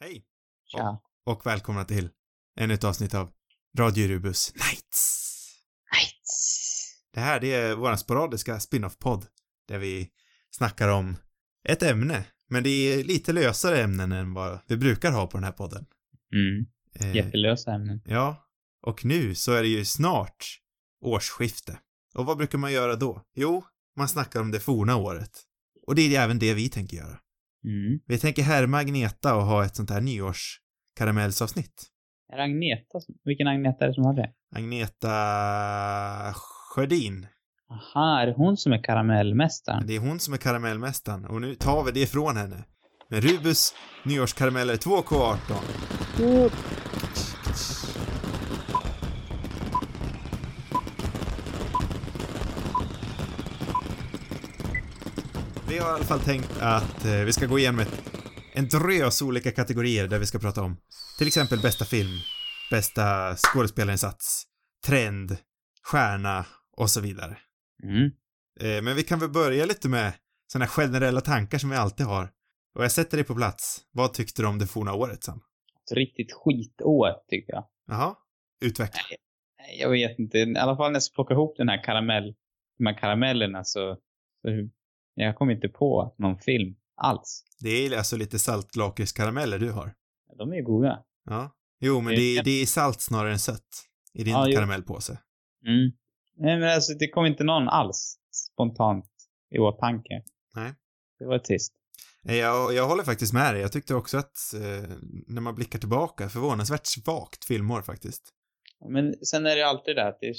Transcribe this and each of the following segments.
Hej! Tja. Och välkomna till ännu ett avsnitt av Radio Rubus Nights. Nights. Det här, det är vår sporadiska spin-off-podd där vi snackar om ett ämne, men det är lite lösare ämnen än vad vi brukar ha på den här podden. Mm. Eh, Jättelösa ämnen. Ja, och nu så är det ju snart årsskifte. Och vad brukar man göra då? Jo, man snackar om det forna året. Och det är även det vi tänker göra. Mm. Vi tänker härma Agneta och ha ett sånt här nyårskaramellsavsnitt. Är det Agneta som, vilken Agneta är det som har det? Agneta Sjödin. Aha, är det hon som är karamellmästaren? Det är hon som är karamellmästaren och nu tar vi det ifrån henne. Med Rubus nyårskarameller 2K18. Vi har i alla fall tänkt att eh, vi ska gå igenom ett, en drös olika kategorier där vi ska prata om till exempel bästa film, bästa skådespelarinsats, trend, stjärna och så vidare. Mm. Eh, men vi kan väl börja lite med sådana generella tankar som vi alltid har. Och jag sätter dig på plats. Vad tyckte du om det forna året, Sam? Ett riktigt skitår, tycker jag. Jaha? Utveckla. Nej, Jag vet inte. I alla fall när jag ska plocka ihop den här karamell, de här karamellerna så, så jag kom inte på någon film alls. Det är alltså lite saltlakritskarameller du har. De är ju goda. Ja. Jo, men det är, det är salt snarare än sött. I din Ja, karamellpåse. Mm. Nej, men alltså det kom inte någon alls spontant i åtanke. Nej. Det var trist. Jag, jag håller faktiskt med dig. Jag tyckte också att eh, när man blickar tillbaka, förvånansvärt svagt filmår faktiskt. Men sen är det alltid det att det är,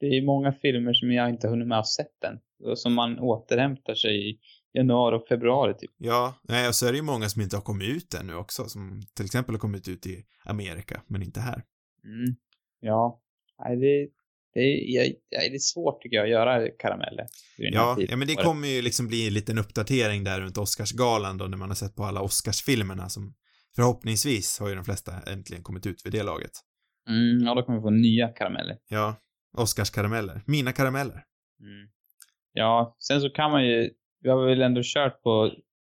det är många filmer som jag inte hunnit med att sett än. Som man återhämtar sig i januari och februari typ. Ja, nej, och så är det ju många som inte har kommit ut ännu också, som till exempel har kommit ut i Amerika, men inte här. Mm. Ja. Nej, det, det, är, det är svårt tycker jag att göra karameller. Ja, ja, men det kommer ju liksom bli en liten uppdatering där runt Oscarsgalan då, när man har sett på alla Oscarsfilmerna som förhoppningsvis har ju de flesta äntligen kommit ut vid det laget. Mm, ja, då kommer vi få nya karameller. Ja, Oscarskarameller. Mina karameller. Mm. Ja, sen så kan man ju, vi har väl ändå kört på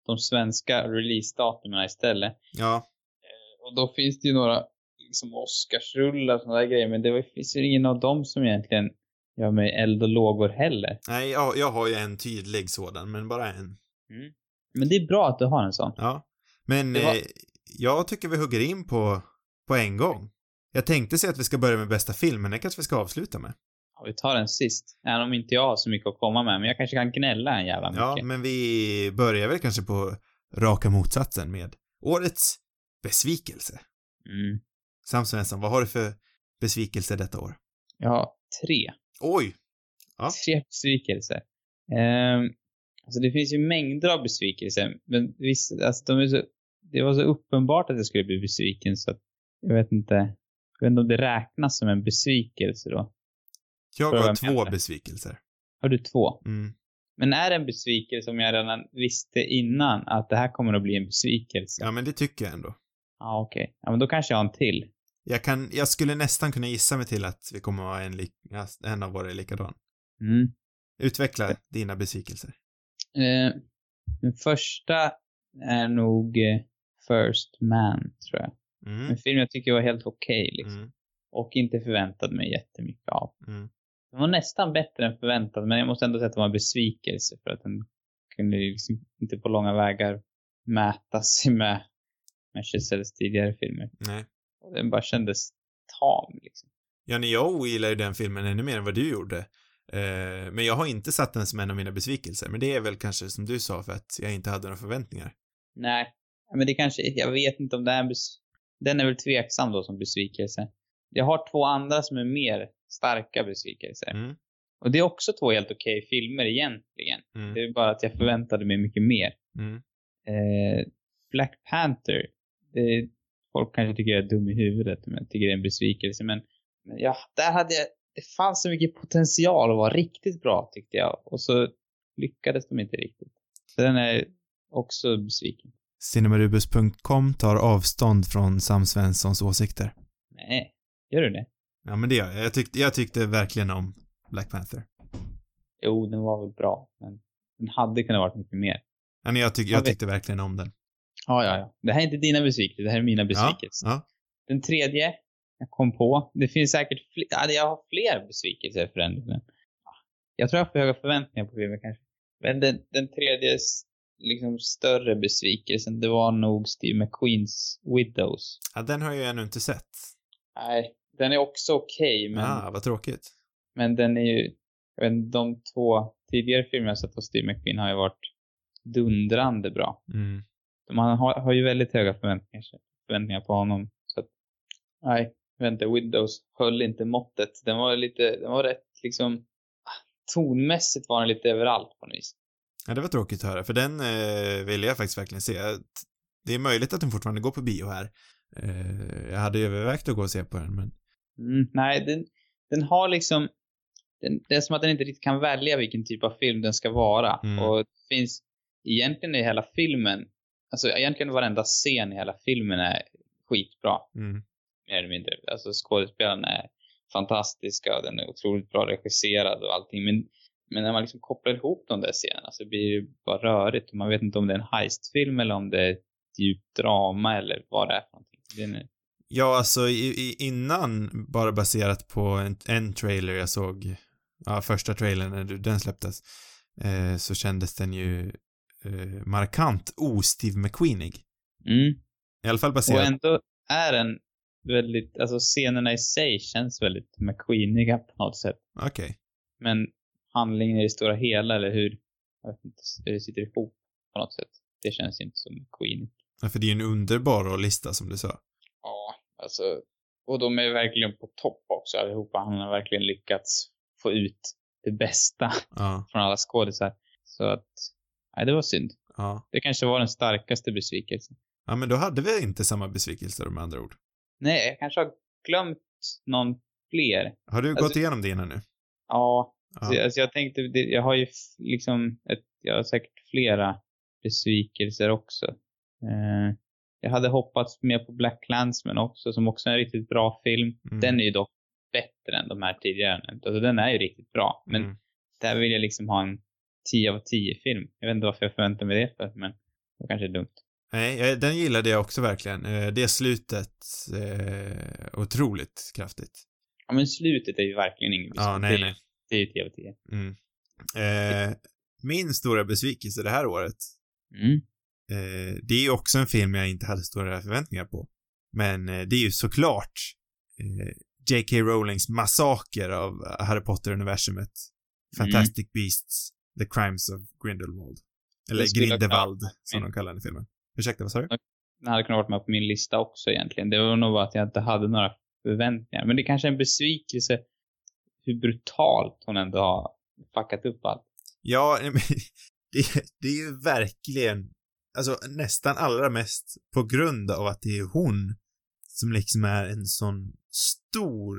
de svenska releasedatumen istället. Ja, Och då finns det ju några liksom Oscarsrullar och sådana där grejer, men det finns ju ingen av dem som egentligen gör mig eld och lågor heller. nej, jag, jag har ju en tydlig sådan, men bara en. Men det är bra att du har en sån. Ja. Men var- eh, jag tycker vi hugger in på, på en gång. Jag tänkte säga att vi ska börja med bästa film, men det kanske vi ska avsluta med. Vi tar den sist. Även om inte jag har så mycket att komma med, men jag kanske kan gnälla en jävla mycket. Ja, men vi börjar väl kanske på raka motsatsen med årets besvikelse. Mm. Sam Svensson, vad har du för besvikelse detta år? Jag har tre. Oj! Ja. Tre besvikelser. Ehm, alltså det finns ju mängder av besvikelser, men visst, alltså de är så, det var så uppenbart att jag skulle bli besviken så att jag vet inte, jag vet inte om det räknas som en besvikelse då. Jag har två besvikelser. Har du två? Mm. Men är det en besvikelse om jag redan visste innan att det här kommer att bli en besvikelse? Ja, men det tycker jag ändå. Ja, okej. Ja, men då kanske jag har en till. Jag kan, jag skulle nästan kunna gissa mig till att vi kommer att ha en, ja, en av våra är likadan. Mm. Utveckla dina besvikelser. Eh, den första är nog eh, First Man, tror jag. Mm. En film jag tycker var helt okej, liksom. Mm. Och inte förväntade mig jättemycket av. Mm. Den var nästan bättre än förväntat, men jag måste ändå säga att det var en besvikelse för att den kunde liksom inte på långa vägar mäta sig med Manchesters tidigare filmer. Nej. Och den bara kändes tam, liksom. Ja, nej, jag ogillar ju den filmen ännu mer än vad du gjorde. Eh, men jag har inte satt den som en av mina besvikelser, men det är väl kanske som du sa för att jag inte hade några förväntningar. Nej, men det kanske, jag vet inte om det är en bes... Den är väl tveksam då som besvikelse. Jag har två andra som är mer starka besvikelser. Mm. Och det är också två helt okej filmer egentligen. Mm. Det är bara att jag förväntade mig mycket mer. Mm. Eh, Black Panther. Det, folk kanske tycker jag är dum i huvudet, men jag tycker det är en besvikelse. Men, men ja, där hade jag, det fanns så mycket potential att vara riktigt bra tyckte jag. Och så lyckades de inte riktigt. Så den är också besviken. Cinemarubus.com tar avstånd från Sam Svenssons åsikter. Nej, gör du det? Ja, men det gör jag. Jag tyckte, jag tyckte verkligen om Black Panther. Jo, den var väl bra, men den hade kunnat varit mycket mer. Ja, men jag, tyck, Jag tyckte verkligen om den. Ja, ja, ja. Det här är inte dina besvikelser, det här är mina besvikelser. Ja, Den tredje, jag kom på. Det finns säkert fler, ja, jag har fler besvikelser för den. Men, ja, jag tror jag har för höga förväntningar på filmen kanske. Men den, den tredje liksom större besvikelsen, det var nog Steve McQueens Widows. ja. den har jag ännu inte sett. Nej, den är också okej, men, Ah, vad tråkigt. men den är ju, jag vet inte, de två tidigare filmerna jag sett av Steve McQueen har ju varit dundrande bra. Mm. Man har, har ju väldigt höga förväntningar, förväntningar på honom. Så att, nej, inte, Widows höll inte måttet. Den var lite, den var rätt liksom, tonmässigt var den lite överallt på något vis. Ja, det var tråkigt att höra, för den eh, ville jag faktiskt verkligen se. Det är möjligt att den fortfarande går på bio här. Eh, jag hade övervägt att gå och se på den, men... Mm, nej, den, den har liksom, den, det är som att den inte riktigt kan välja vilken typ av film den ska vara. Mm. Och det finns egentligen i hela filmen, alltså egentligen varenda scen i hela filmen är skitbra. Mm. mer eller mindre. Alltså skådespelarna är fantastiska och den är otroligt bra regisserad och allting. Men, men när man liksom kopplar ihop de där scenerna så blir det bara rörigt. Man vet inte om det är en heistfilm eller om det är ett djupt drama eller vad det är för någonting. Den är, Ja, alltså i, i, innan, bara baserat på en, en trailer jag såg, ja, första trailern när den släpptes, eh, så kändes den ju eh, markant o-Steve McQueenig. mm. I alla fall Och baserat... ändå är den väldigt, alltså scenerna i sig känns väldigt McQueeniga på något sätt. Okej. Men handlingen i det stora hela eller hur, jag vet inte, hur det sitter ihop på något sätt. Det känns inte som McQueenigt. Ja, för det är ju en underbar rollista som du sa. Alltså. Och de är verkligen på topp också allihopa. Han har verkligen lyckats få ut det bästa Ja, från alla skådisar. Så att, nej det var synd. ja. Det kanske var den starkaste besvikelsen. Ja, men då hade vi inte samma besvikelser med andra ord. Nej, jag kanske har glömt någon fler. Har du Alltså- gått igenom dina nu? Ja, Ja. alltså jag tänkte, det, jag har ju liksom, ett, jag har säkert flera besvikelser också. Eh, jag hade hoppats mer på Black Clansman också, som också är en riktigt bra film. Mm. Den är ju dock bättre än de här tidigare. Alltså den är ju riktigt bra. Men Mm. där vill jag liksom ha en 10 av 10 film. Jag vet inte varför jag förväntar mig det för, men det kanske är dumt. Nej, jag- den gillade jag också verkligen. Eh, Det slutet, eh, otroligt kraftigt. Ja, men slutet är ju verkligen ingen Ja, besvikelse. nej, nej. Det är ju 10 av 10. Mm. Eh, min stora besvikelse det här året, Mm. Eh, det är ju också en film jag inte hade stora förväntningar på. Men eh, det är ju såklart eh, J.K. Rowlings massaker av Harry Potter-universumet. Fantastic Beasts, The Crimes of Grindelwald. Eller Grindelwald, som de kallar den i filmen. Ursäkta, vad sa du? Den hade kunnat vara med på min lista också egentligen. Det var nog bara att jag inte hade några förväntningar. Men det kanske är en besvikelse hur brutalt hon ändå har fuckat upp allt. Ja, det, det är ju verkligen, alltså nästan allra mest på grund av att det är hon som liksom är en sån stor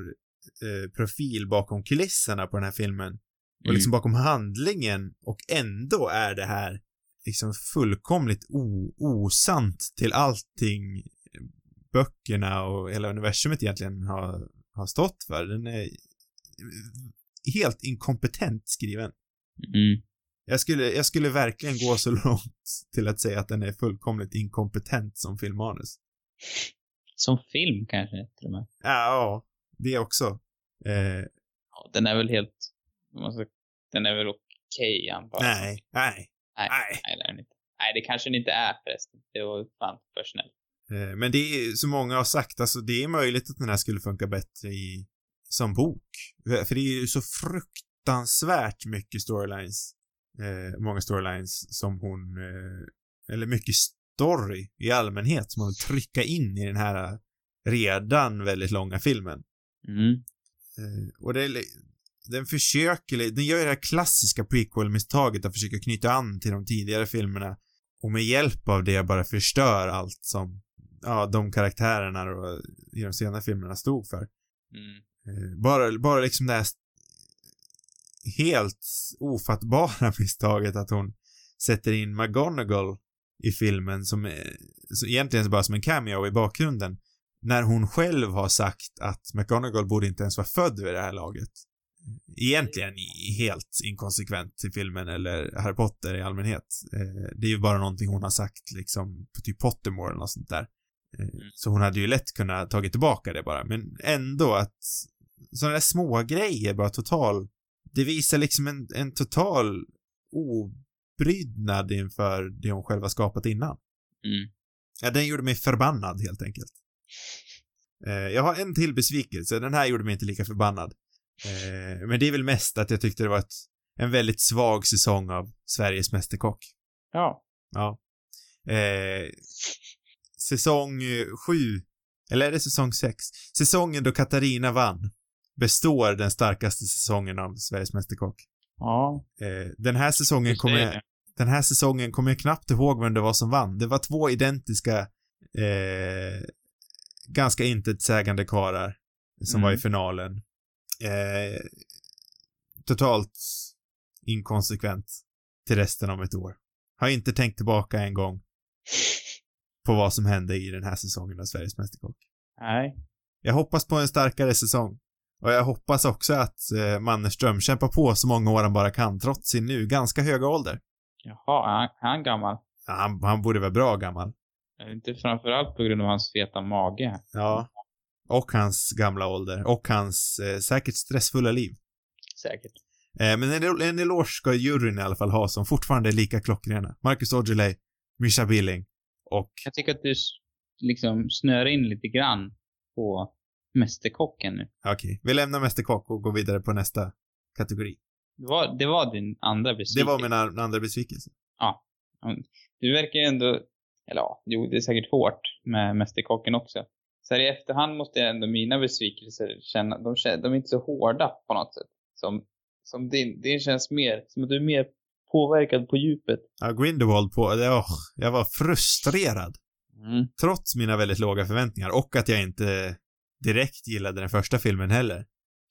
eh, profil bakom kulisserna på den här filmen. Och Mm. liksom bakom handlingen och ändå är det här liksom fullkomligt osant till allting böckerna och hela universumet egentligen har, har stått för. Den är helt inkompetent skriven. Mm. Jag skulle, jag skulle verkligen gå så långt till att säga att den är fullkomligt inkompetent som filmmanus. Som film kanske till och med. Ja, det också. Eh, Ja, den är väl helt, ska, den är väl okej antar jag. nej, nej, Nej. nej. Nej, det är den inte. Nej, det kanske den inte är förresten. Det var fan för snällt. Eh, men det är, som många har sagt, alltså det är möjligt att den här skulle funka bättre i, som bok. För det är ju så fruktansvärt mycket storylines, eh, många storylines som hon, eh, eller mycket story i allmänhet som hon vill trycka in i den här redan väldigt långa filmen. Mm. Eh, och det är, den försöker, den gör ju det här klassiska prequel-misstaget att försöka knyta an till de tidigare filmerna och med hjälp av det bara förstör allt som, ja, de karaktärerna då, i de senare filmerna stod för. Mm. Eh, bara, bara liksom det här helt ofattbara misstaget att hon sätter in McGonagall i filmen som, så egentligen bara som en cameo i bakgrunden. När hon själv har sagt att McGonagall borde inte ens vara född vid det här laget. egentligen helt inkonsekvent till filmen eller Harry Potter i allmänhet. Eh, det är ju bara någonting hon har sagt liksom på typ Pottermore eller något sånt där. Eh, så hon hade ju lätt kunnat tagit tillbaka det bara, men ändå att sådana där små grejer bara total, det visar liksom en, en total obrydnad inför det hon själv har skapat innan. Mm. Ja, den gjorde mig förbannad helt enkelt. Eh, jag har en till besvikelse, den här gjorde mig inte lika förbannad. Eh, men det är väl mest att jag tyckte det var ett, en väldigt svag säsong av Sveriges Mästerkock. Ja. Ja. Eh, säsong sju, eller är det säsong sex? Säsongen då Katarina vann består den starkaste säsongen av Sveriges Mästerkock. Ja. Eh, den här säsongen kommer jag, den här säsongen kommer jag knappt ihåg vem det var som vann. Det var två identiska, eh, ganska intetsägande karar som Mm. var i finalen. Eh, totalt inkonsekvent till resten av ett år. Har inte tänkt tillbaka en gång på vad som hände i den här säsongen av Sveriges Mästerkock. Nej. Jag hoppas på en starkare säsong. Och jag hoppas också att eh, Mannerström kämpar på så många år han bara kan, trots sin nu ganska höga ålder. Jaha, är han, är han gammal? Ja, han, han borde vara bra gammal. Inte framförallt på grund av hans feta mage. Ja. Och hans gamla ålder. Och hans eh, säkert stressfulla liv. Säkert. Eh, men en, en eloge ska juryn i alla fall ha som fortfarande är lika klockrena. Marcus Aujalay, Misha Billing och... Jag tycker att du liksom snör in lite grann på Mästerkocken nu. Okej, vi lämnar Mästerkock och går vidare på nästa kategori. Det var, det var din andra Det besvikelse. var min an- andra besvikelse. Du verkar ju ändå, eller ja, jo, det är säkert hårt med Mästerkocken också. Så här i efterhand måste jag ändå mina besvikelser känna, de, de är inte så hårda på något sätt. Som, som din, det känns mer, som att du är mer påverkad på djupet. Ja, Grindelwald på... det- åh, jag var frustrerad. Mm. Trots mina väldigt låga förväntningar och att jag inte direkt gillade den första filmen heller.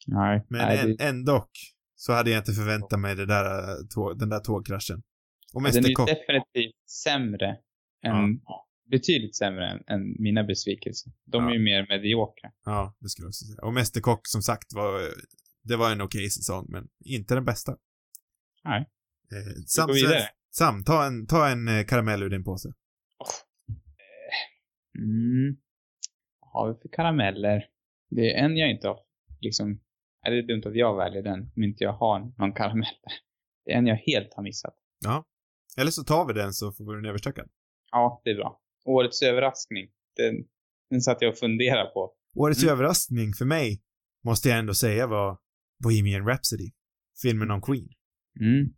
Nej. Men Nej, en, det, ändå så hade jag inte förväntat mig det där, tå, den där tågkraschen. Och den är definitivt sämre än, betydligt sämre än, än mina besvikelser. De Ja. är ju mer mediokra. Ja, det skulle jag också säga. Och Mästerkock som sagt var, det var en okej säsong, men inte den bästa. Nej. Eh, Sam. Sam, ta en, ta en eh, karamell ur din påse. Mm. Har vi för karameller? Det är en jag inte har, liksom, är det dumt att jag väljer den om inte jag har någon karamell? Det är en jag helt har missat. Ja. Eller så tar vi den så får vi den överstökad. Ja, det är bra. Årets överraskning. Den, den satt jag och funderade på. Årets Mm. överraskning för mig, måste jag ändå säga var Bohemian Rhapsody. Filmen om Queen. Mm.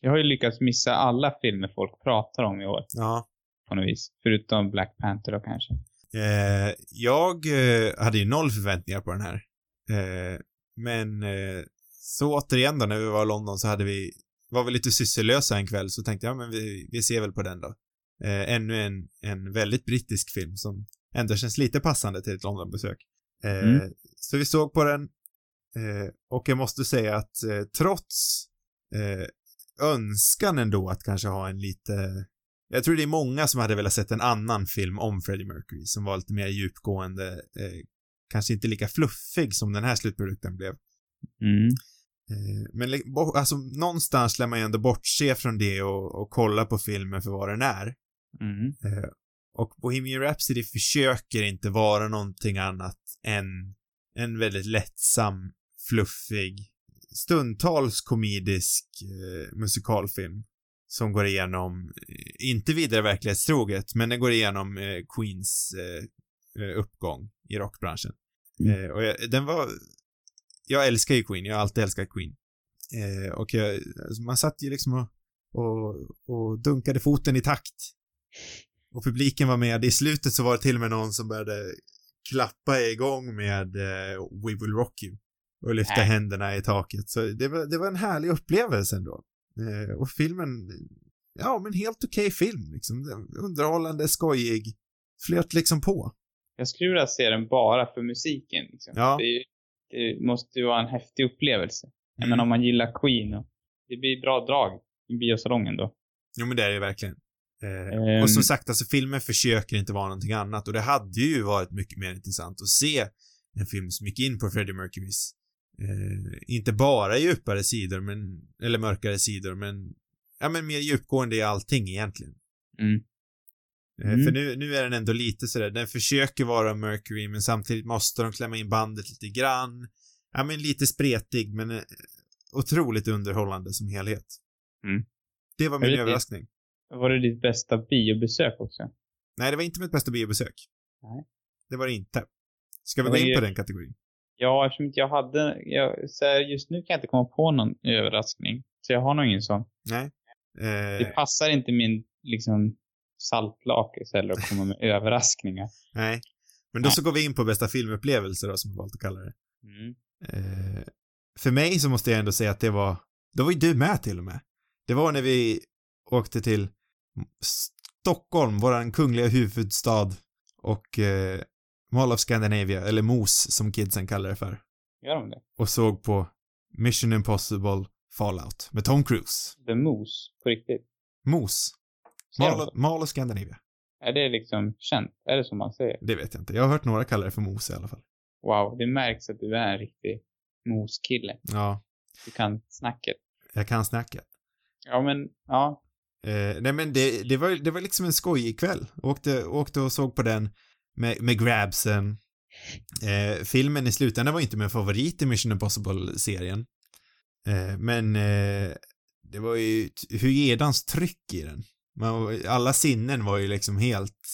Jag har ju lyckats missa alla filmer folk pratar om i år, Ja. på något vis. Förutom Black Panther då kanske. Eh, jag eh, hade ju noll förväntningar på den här. Eh, men eh, så återigen då, när vi var i London så hade vi, var vi lite sysslolösa en kväll så tänkte jag, men vi, vi ser väl på den då. Eh, ännu en, en väldigt brittisk film som ändå känns lite passande till ett Londonbesök. Mm. Så vi såg på den och jag måste säga att trots önskan ändå att kanske ha en lite jag tror det är många som hade velat sett en annan film om Freddie Mercury som var lite mer djupgående, eh, kanske inte lika fluffig som den här slutprodukten blev. Mm. Eh, men alltså någonstans lär man ju ändå bortse från det och, och kolla på filmen för vad den är. Mm. Eh, och Bohemian Rhapsody försöker inte vara någonting annat än en väldigt lättsam, fluffig, stundtals komedisk eh, musikalfilm som går igenom, eh, inte vidare verklighetstroget, men den går igenom eh, Queens eh, eh, uppgång i rockbranschen. Mm. Eh, och jag, den var, jag älskar ju Queen, jag har alltid älskat Queen. Eh, och jag, alltså man satt ju liksom och, och, och dunkade foten i takt. Och publiken var med. I slutet så var det till och med någon som började klappa igång med We Will Rock You. Och lyfta Nej. händerna i taket. Så det var, det var en härlig upplevelse ändå. Eh, och filmen, ja men helt okej film liksom. Underhållande, skojig. Flöt liksom på. Jag skulle vilja se den bara för musiken. Liksom. Ja. Det, det måste ju vara en häftig upplevelse. Mm. menar om man gillar Queen och det blir bra drag i biosalongen då. Jo men det är det verkligen. Eh, Ehm. Och som sagt, alltså filmen försöker inte vara någonting annat och det hade ju varit mycket mer intressant att se en film som gick in på Freddie Mercurys eh, inte bara djupare sidor, men, eller mörkare sidor, men, ja men mer djupgående i allting egentligen. Mm. Eh, Mm. För nu, nu är den ändå lite sådär, den försöker vara Mercury men samtidigt måste de klämma in bandet lite grann. Ja men lite spretig men eh, otroligt underhållande som helhet. Mm. Det var min vet överraskning. Var det ditt bästa biobesök också? Nej, det var inte mitt bästa biobesök. Nej. Det var det inte. Ska vi Det gå in på den kategorin? Ja, eftersom jag hade, jag, så här, just nu kan jag inte komma på någon överraskning. Så jag har nog ingen sån. Nej. Det Eh, passar inte min, liksom, saltlakris eller att komma med överraskningar. nej. Men då Nej. så går vi in på bästa filmupplevelse då, som jag valt att kalla det. Mm. Eh, för mig så måste jag ändå säga att det var, då var ju du med till och med. Det var när vi åkte till Stockholm, våran kungliga huvudstad och eh, Mall of Scandinavia, eller MOS som kidsen kallar det för. Gör de det? Och såg på Mission Impossible Fallout med Tom Cruise. The Moose, på riktigt. MOS. Mall of? Mall of Scandinavia. Är det liksom känt? Är det som man säger? Det vet jag inte. Jag har hört några kalla det för MOS i alla fall. Wow, det märks att du är en riktig moskille. Ja, Du kan snacket. jag kan snacka. Ja, men, ja. Eh, nej men det, det, var, det var liksom en skojig kväll. Åkte, åkte och såg på den med, med grabsen. Eh, filmen i slutändan var inte min favorit i Mission Impossible-serien. Eh, men eh, det var ju ett hyedans tryck i den. Man, alla sinnen var ju liksom helt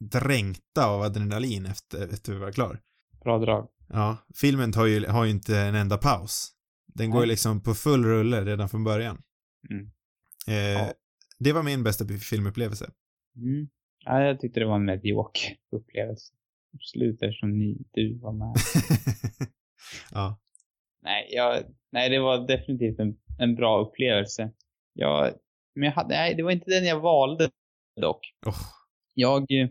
dränkta av adrenalin efter, efter vi var klar. Bra drag. Ja, filmen tar ju, har ju inte en enda paus. Den går ju liksom på full rulle redan från början. Mm. Eh, Ja. Det var min bästa filmupplevelse. Mm. Ja, jag tyckte det var en medioker upplevelse. Absolut, eftersom ni, du var med. ja. nej, jag, nej, det var definitivt en, en bra upplevelse. Jag, men jag hade, nej, det var inte den jag valde dock. Oh. Jag eh,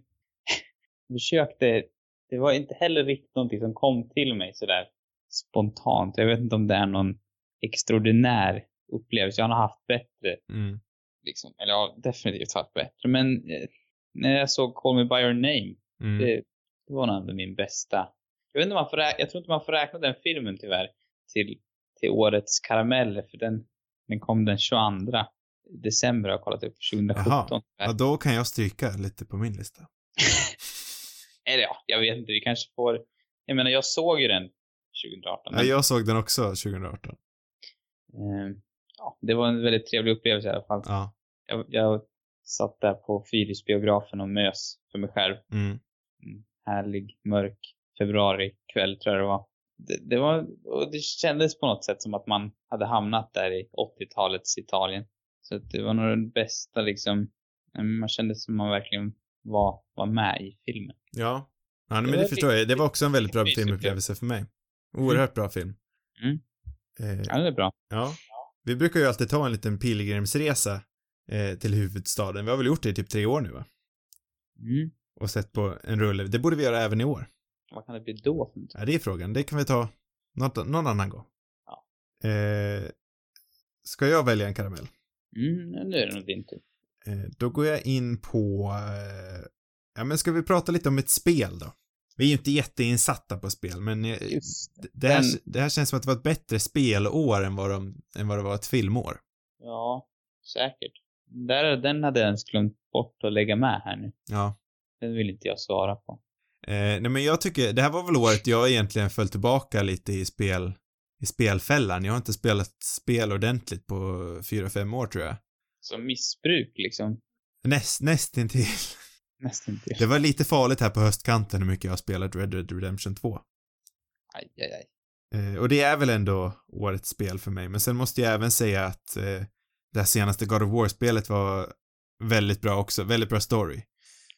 försökte, det var inte heller riktigt någonting som kom till mig sådär spontant. Jag vet inte om det är någon extraordinär upplevelse. Jag har haft bättre Mm. liksom. Eller jag har definitivt haft bättre. Men eh, när jag såg Call Me By Your Name, Mm. det, det var nog min bästa. Jag vet inte man får räkna, jag tror inte man får räkna den filmen tyvärr till, till årets karameller, för den, den kom den 22 december, jag har kollat upp 2017. Jaha. Ja, då kan jag stryka lite på min lista. Eller ja, jag vet inte, vi kanske får, jag menar jag såg ju den 2018. Ja, jag såg den också 2018. eh, ja, det var en väldigt trevlig upplevelse i alla fall. Ja. Jag, jag satt där på Fyrisbiografen och mös för mig själv. Mm. Mm, härlig, mörk februarikväll tror jag det var. Det, det var. Och det kändes på något sätt som att man hade hamnat där i 80-talets Italien. Så det var nog den bästa liksom, mm, man kände som man verkligen var, var med i filmen. Ja. Ja, men Det det, förstår jag. Det var också en väldigt bra filmupplevelse för mig. Oerhört bra film. Mm. Eh, Ja, det är bra. ja. Vi brukar ju alltid ta en liten pilgrimsresa eh, till huvudstaden. Vi har väl gjort det i typ tre år nu va? Mm. Och sett på en rulle. Det borde vi göra även i år. Vad kan det bli då? Ja, det är frågan. Det kan vi ta något, någon annan gång. Ja. Eh, ska jag välja en karamell? Mm, nu är det nog din tur. Eh, då går jag in på, eh, ja men ska vi prata lite om ett spel då? Vi är ju inte jätteinsatta på spel, men eh, det här, den- det här känns som att det var ett bättre spelår än vad, de, än vad det var ett filmår. Ja, säkert. Där, den hade jag ens glömt bort att lägga med här nu. Ja. Den vill inte jag svara på. Eh, nej men jag tycker, det här var väl året jag egentligen föll tillbaka lite i spel, i spelfällan. Jag har inte spelat spel ordentligt på fyra, fem år tror jag. Som missbruk liksom. Näst, nästintill. Nästan till. Det var lite farligt här på höstkanten hur mycket jag har spelat Red Dead Redemption 2. Aj, aj, aj. Eh, och det är väl ändå årets spel för mig, men sen måste jag även säga att eh, det här senaste God of War-spelet var väldigt bra också, väldigt bra story.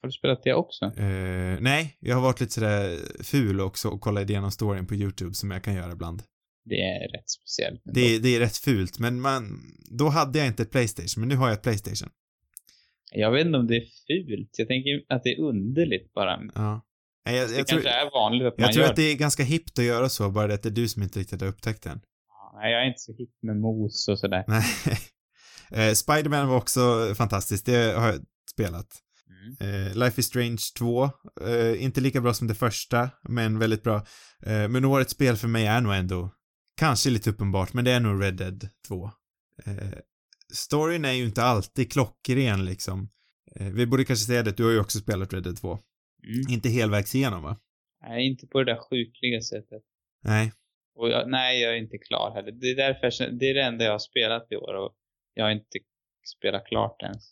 Har du spelat det också? Eh, nej, jag har varit lite sådär ful också och kollat igenom storyn på YouTube som jag kan göra ibland. Det är rätt speciellt. Det, det är rätt fult, men man, då hade jag inte ett Playstation, men nu har jag ett Playstation. Jag vet inte om det är fult. Jag tänker att det är underligt bara. Ja. Nej, Jag, det jag, tror, kanske är vanligt att man jag tror gör att det är ganska hippt att göra så, bara det att det är du som inte riktigt har upptäckt den. Ja, Nej, jag är inte så hipp med mos och sådär. Nej. Eh, Spiderman var också fantastiskt, det har jag spelat. Mm. Eh, Life is Strange 2, eh, inte lika bra som det första, men väldigt bra. Eh, men årets spel för mig är nog ändå, kanske lite uppenbart, men det är nog Red Dead 2. Eh, storyn är ju inte alltid klockren liksom. Eh, vi borde kanske säga det, du har ju också spelat Red Dead 2. Mm. Inte helvägs igenom va? Nej, inte på det där sjukliga sättet. Nej. Och jag, nej, jag är inte klar heller. Det är därför det är det enda jag har spelat i år och jag har inte spelat klart ens.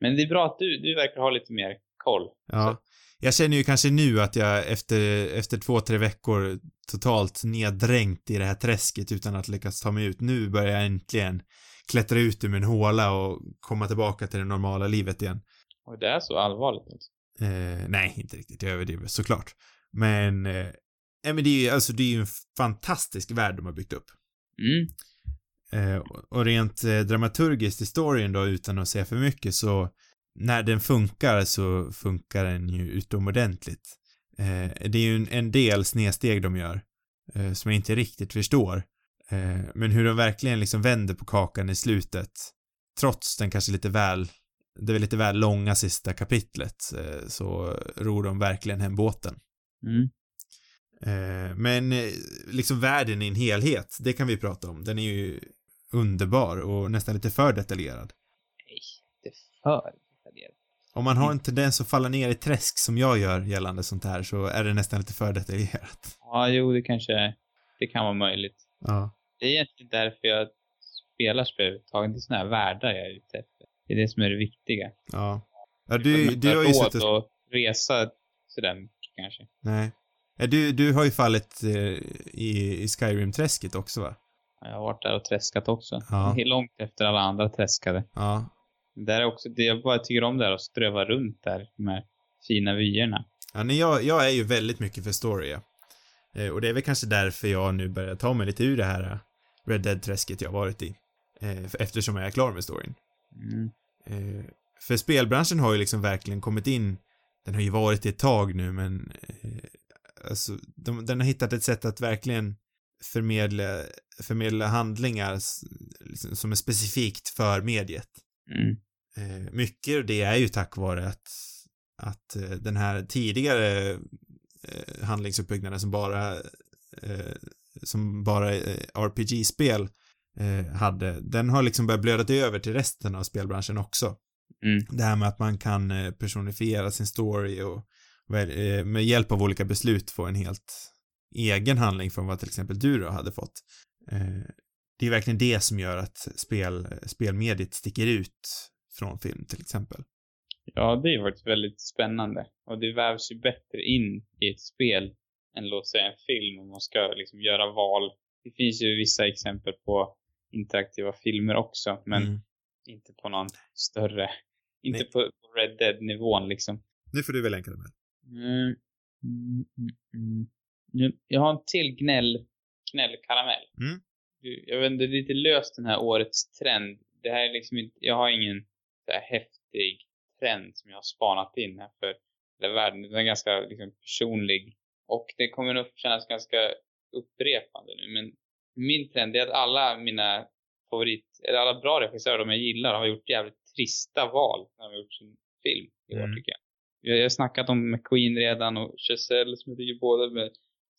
Men det är bra att du, du verkar ha lite mer koll. Ja. Jag känner ju kanske nu att jag efter, efter två, tre veckor totalt neddränkt i det här träsket utan att lyckas ta mig ut. Nu börjar jag äntligen klättra ut ur min håla och komma tillbaka till det normala livet igen. Och det är så allvarligt alltså. Eh, nej, inte riktigt. Jag överdriver såklart. Men, eh, men det är ju, alltså det är ju en fantastisk värld de har byggt upp. Mm. Eh, och rent eh, dramaturgiskt i storyn då, utan att säga för mycket, så när den funkar så funkar den ju utomordentligt. Eh, det är ju en, del snedsteg de gör, som jag inte riktigt förstår. Men hur de verkligen liksom vänder på kakan i slutet, trots den kanske lite väl, det är lite väl långa sista kapitlet, så ror de verkligen hem båten. Mm. Men liksom världen i en helhet, det kan vi prata om. Den är ju underbar och nästan lite för detaljerad. Nej, är för detaljerat. Om man har en tendens att falla ner i träsk som jag gör gällande sånt här så är det nästan lite för detaljerat. Ja, jo, det kanske, det kan vara möjligt. Ja. Det är egentligen därför jag spelar spel överhuvudtaget. Det är sådana här världar jag är ute efter. Det är det som är det viktiga. Ja. Ja, du, du har ju suttit... att resa sådär mycket kanske. Nej. Ja, du, du har ju fallit eh, i, i Skyrim-träsket också va? Jag har varit där och träskat också. Ja. Långt efter alla andra träskade. Ja. Där är också, det jag bara tycker om det här att ströva runt där, här fina vyerna. Ja, nej, jag, jag är ju väldigt mycket för story. Eh, och det är väl kanske därför jag nu börjar ta mig lite ur det här eh, Red Dead-träsket jag varit i. Eh, eftersom jag är klar med storyn. Mm. Eh, för spelbranschen har ju liksom verkligen kommit in, den har ju varit i ett tag nu men eh, alltså, de, den har hittat ett sätt att verkligen förmedla, förmedla handlingar liksom, som är specifikt för mediet. Mm. Eh, mycket av det är ju tack vare att, att eh, den här tidigare eh, handlingsuppbyggnaden som bara eh, som bara RPG-spel hade, den har liksom börjat blöda över till resten av spelbranschen också. Mm. Det här med att man kan personifiera sin story och med hjälp av olika beslut få en helt egen handling från vad till exempel du då hade fått. Eh, det är verkligen det som gör att spel, spelmediet sticker ut från film till exempel. Ja, det är faktiskt väldigt spännande. Och det vävs ju bättre in i ett spel än låt säga en film om man ska liksom göra val. Det finns ju vissa exempel på interaktiva filmer också, men Mm. inte på någon större, inte Nej. på på Red Dead-nivån liksom. Nu får du väl länka det med. Mm. Mm, mm, mm. Nu, jag har en till gnäll, gnällkaramell. Mm. Jag vet inte, det är lite löst den här årets trend. Det här är liksom inte, jag har ingen så här häftig trend som jag har spanat in här för hela världen. Den är ganska liksom, personlig. Och det kommer nog kännas ganska upprepande nu. Men min trend är att alla mina favorit, eller alla bra regissörer, de jag gillar, har gjort jävligt trista val när de har gjort sin film i år Mm. tycker jag. Jag har snackat om McQueen redan och Chazelle som jag tycker båda med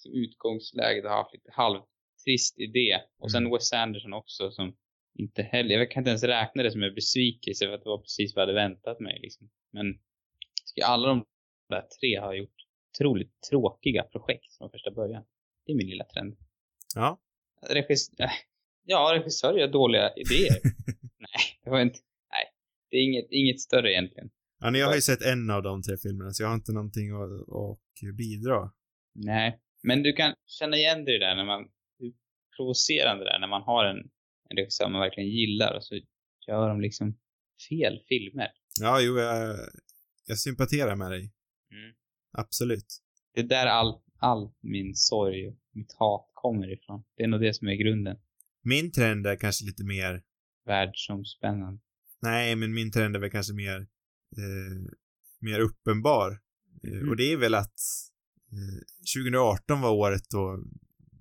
utgångsläget har haft lite halvtrist idé. Och sen Wes Anderson också som inte heller, jag kan inte ens räkna det som en besvikelse för att det var precis vad jag hade väntat mig liksom. Men jag alla de där tre har gjort otroligt tråkiga projekt från första början. Det är min lilla trend. Ja. Regis äh, ja, regissörer gör dåliga idéer. nej, det var inte, nej. Det är inget, inget större egentligen. Ja, ni har ju sett en av de tre filmerna så jag har inte någonting att, att bidra. Nej, men du kan känna igen dig där när man, hur provocerande det är när man har en, en regissör man verkligen gillar och så gör de liksom fel filmer. Ja, jo, jag, jag sympatiserar med dig. Mm. Absolut. Det är där all, all min sorg och mitt hat kommer ifrån. Det är nog det som är grunden. Min trend är kanske lite mer, Världsomspännande. nej, men min trend är väl kanske mer, eh, mer uppenbar. Eh, Mhm. Och det är väl att 2018 var året då,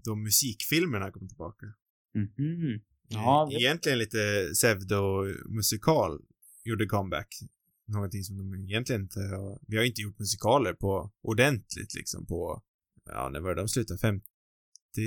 då musikfilmerna kom tillbaka. Mhm. Ja, Eh, det- Egentligen lite pseudo-musikal gjorde comeback. någonting som de egentligen inte har, vi har inte gjort musikaler på ordentligt liksom på, ja, när var det de slutade? 50,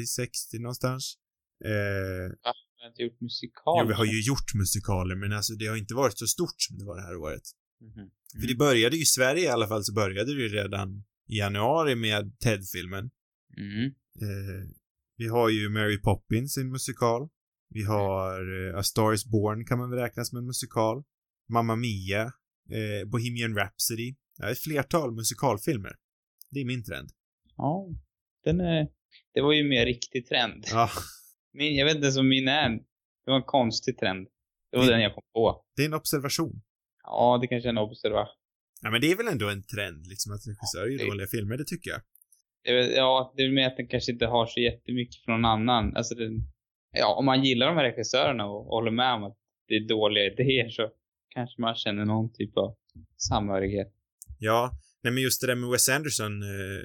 60 någonstans? Eh, Va? Vi har inte gjort musikal? jo, vi har ju gjort musikaler, men alltså det har inte varit så stort som det var det här året. Mhm. För det började ju i Sverige i alla fall så började det ju redan i januari med Ted-filmen. Mm. Eh, vi har ju Mary Poppins, en musikal. Vi har eh, A Star Is Born kan man väl räkna som en musikal. Mamma Mia, eh, Bohemian Rhapsody. Ja, ett flertal musikalfilmer. Det är min trend. Ja, den är... Det var ju mer riktig trend. Ja, Min, jag vet inte ens om min är. Det var en konstig trend. Det var Mm. den jag kom på. det är en observation. Ja, det kanske är en observation. Ja, men det är väl ändå en trend, liksom, att regissörer gör det- dåliga filmer, det tycker jag. Det Ja, det är mer att den kanske inte har så jättemycket från någon annan. Alltså den, ja, om man gillar de här regissörerna och håller med om att det är dåliga idéer så kanske man känner någon typ av samhörighet. Ja, nej men just det där med Wes Anderson, eh,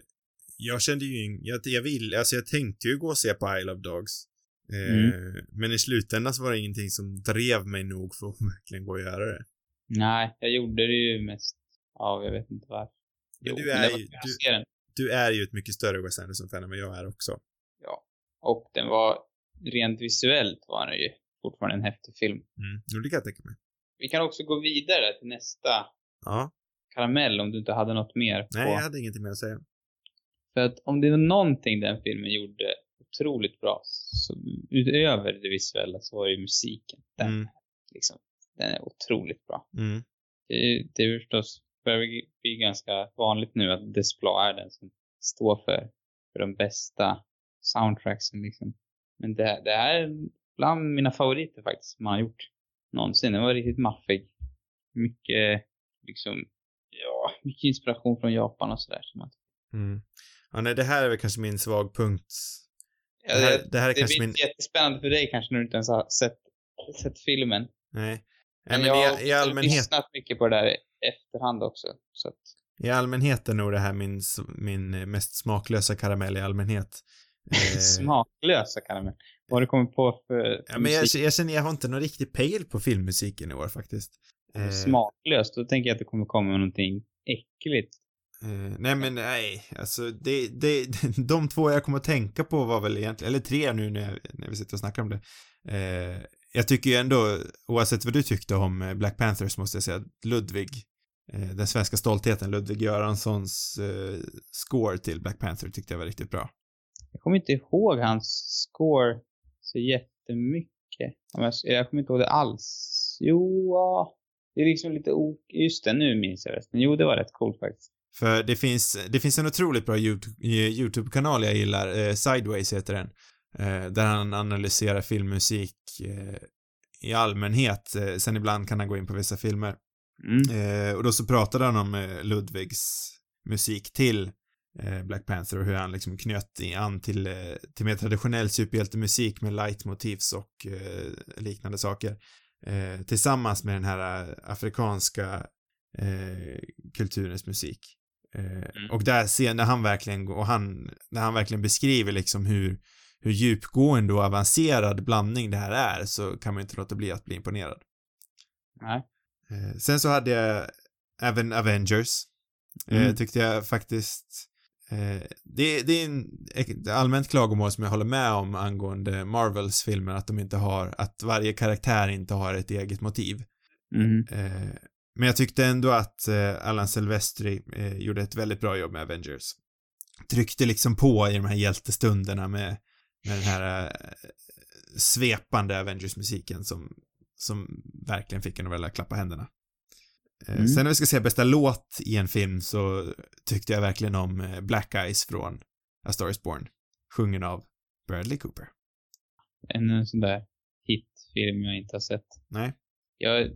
jag kände ju, jag, jag vill, alltså jag tänkte ju gå och se på Isle of Dogs. Eh, Men i slutändan så var det ingenting som drev mig nog för att verkligen gå och göra det. Nej, jag gjorde det ju mest av, jag vet inte varför. Men du är var ju- du-. Du är ju ett mycket större Wes Anderson-fan än vad jag är också. Ja. Och den var, rent visuellt var den ju fortfarande en häftig film. Mm, jo, det kan jag tänka mig. Vi kan också gå vidare till nästa Ja, karamell om du inte hade något mer nej, på. jag hade ingenting mer att säga. För att om det var någonting den filmen gjorde otroligt bra, så utöver det visuella så var det ju musiken. Den, Mm, liksom, den är otroligt bra. mm, Det, det är förstås, börjar bli ganska vanligt nu att Desplat är den som står för, för de bästa soundtracksen liksom. Men det, det är bland mina favoriter faktiskt som man har gjort någonsin. Den var riktigt maffig. Mycket, liksom, ja, mycket inspiration från Japan och sådär. mm. Ja, nej, det här är väl kanske min svag punkt. Ja, Det här, det, det här är det kanske min... jättespännande för dig kanske när du inte ens har sett, sett filmen. Nej. Men, Nej, men jag har i, i allmänhet, lyssnat mycket på det där efterhand också. Så att, i allmänhet är nog det här min, min eh, mest smaklösa karamell i allmänhet. Eh, Smaklösa karamell. Vad har du kommit på för, för Ja, men jag, jag känner, jag har inte någon riktig pejl på filmmusiken i år faktiskt. Eh, Smaklöst? Då tänker jag att det kommer komma någonting äckligt. Eh, nej men nej, alltså det, det, de två jag kommer att tänka på var väl egentligen, eller tre nu när, jag, när vi sitter och snackar om det. Eh, jag tycker ju ändå, oavsett vad du tyckte om Black Panthers måste jag säga, att Ludvig, den svenska stoltheten, Ludvig Göranssons eh, score till Black Panther tyckte jag var riktigt bra. Jag kommer inte ihåg hans score så jättemycket. Jag, jag kommer inte ihåg det alls. Jo. Det är liksom lite o... Just det, nu minns jag resten. Jo, det var rätt coolt faktiskt. För det finns, det finns en otroligt bra eh, YouTube-kanal jag gillar, eh, Sideways heter den, eh, där han analyserar filmmusik eh, i allmänhet, eh, sen ibland kan han gå in på vissa filmer. Mm. Eh, och då så pratade han om eh, Ludvigs musik till eh, Black Panther och hur han liksom knöt an till, till mer traditionell superhjältemusik med leitmotivs och liknande saker. Tillsammans med den här afrikanska kulturens musik. Eh, Och där ser, när han verkligen, och han, när han verkligen beskriver liksom hur, hur djupgående och avancerad blandning det här är så kan man inte låta bli att bli imponerad. Nej. Eh, sen så hade jag även Avengers. Eh, Mm. tyckte jag faktiskt eh, det, det är en allmänt klagomål som jag håller med om angående Marvels filmer, att de inte har, att varje karaktär inte har ett eget motiv. Mm. Men jag tyckte ändå att Alan Silvestri gjorde ett väldigt bra jobb med Avengers. Tryckte liksom på i de här hjältestunderna med, med den här svepande Avengers-musiken som, som verkligen fick en att vilja klappa händerna. Eh, Mm. Sen när vi ska säga bästa låt i en film så tyckte jag verkligen om eh, Black Eyes från A Star Is Born, sjungen av Bradley Cooper. En, en sån där hitfilm jag inte har sett. Nej? Jag,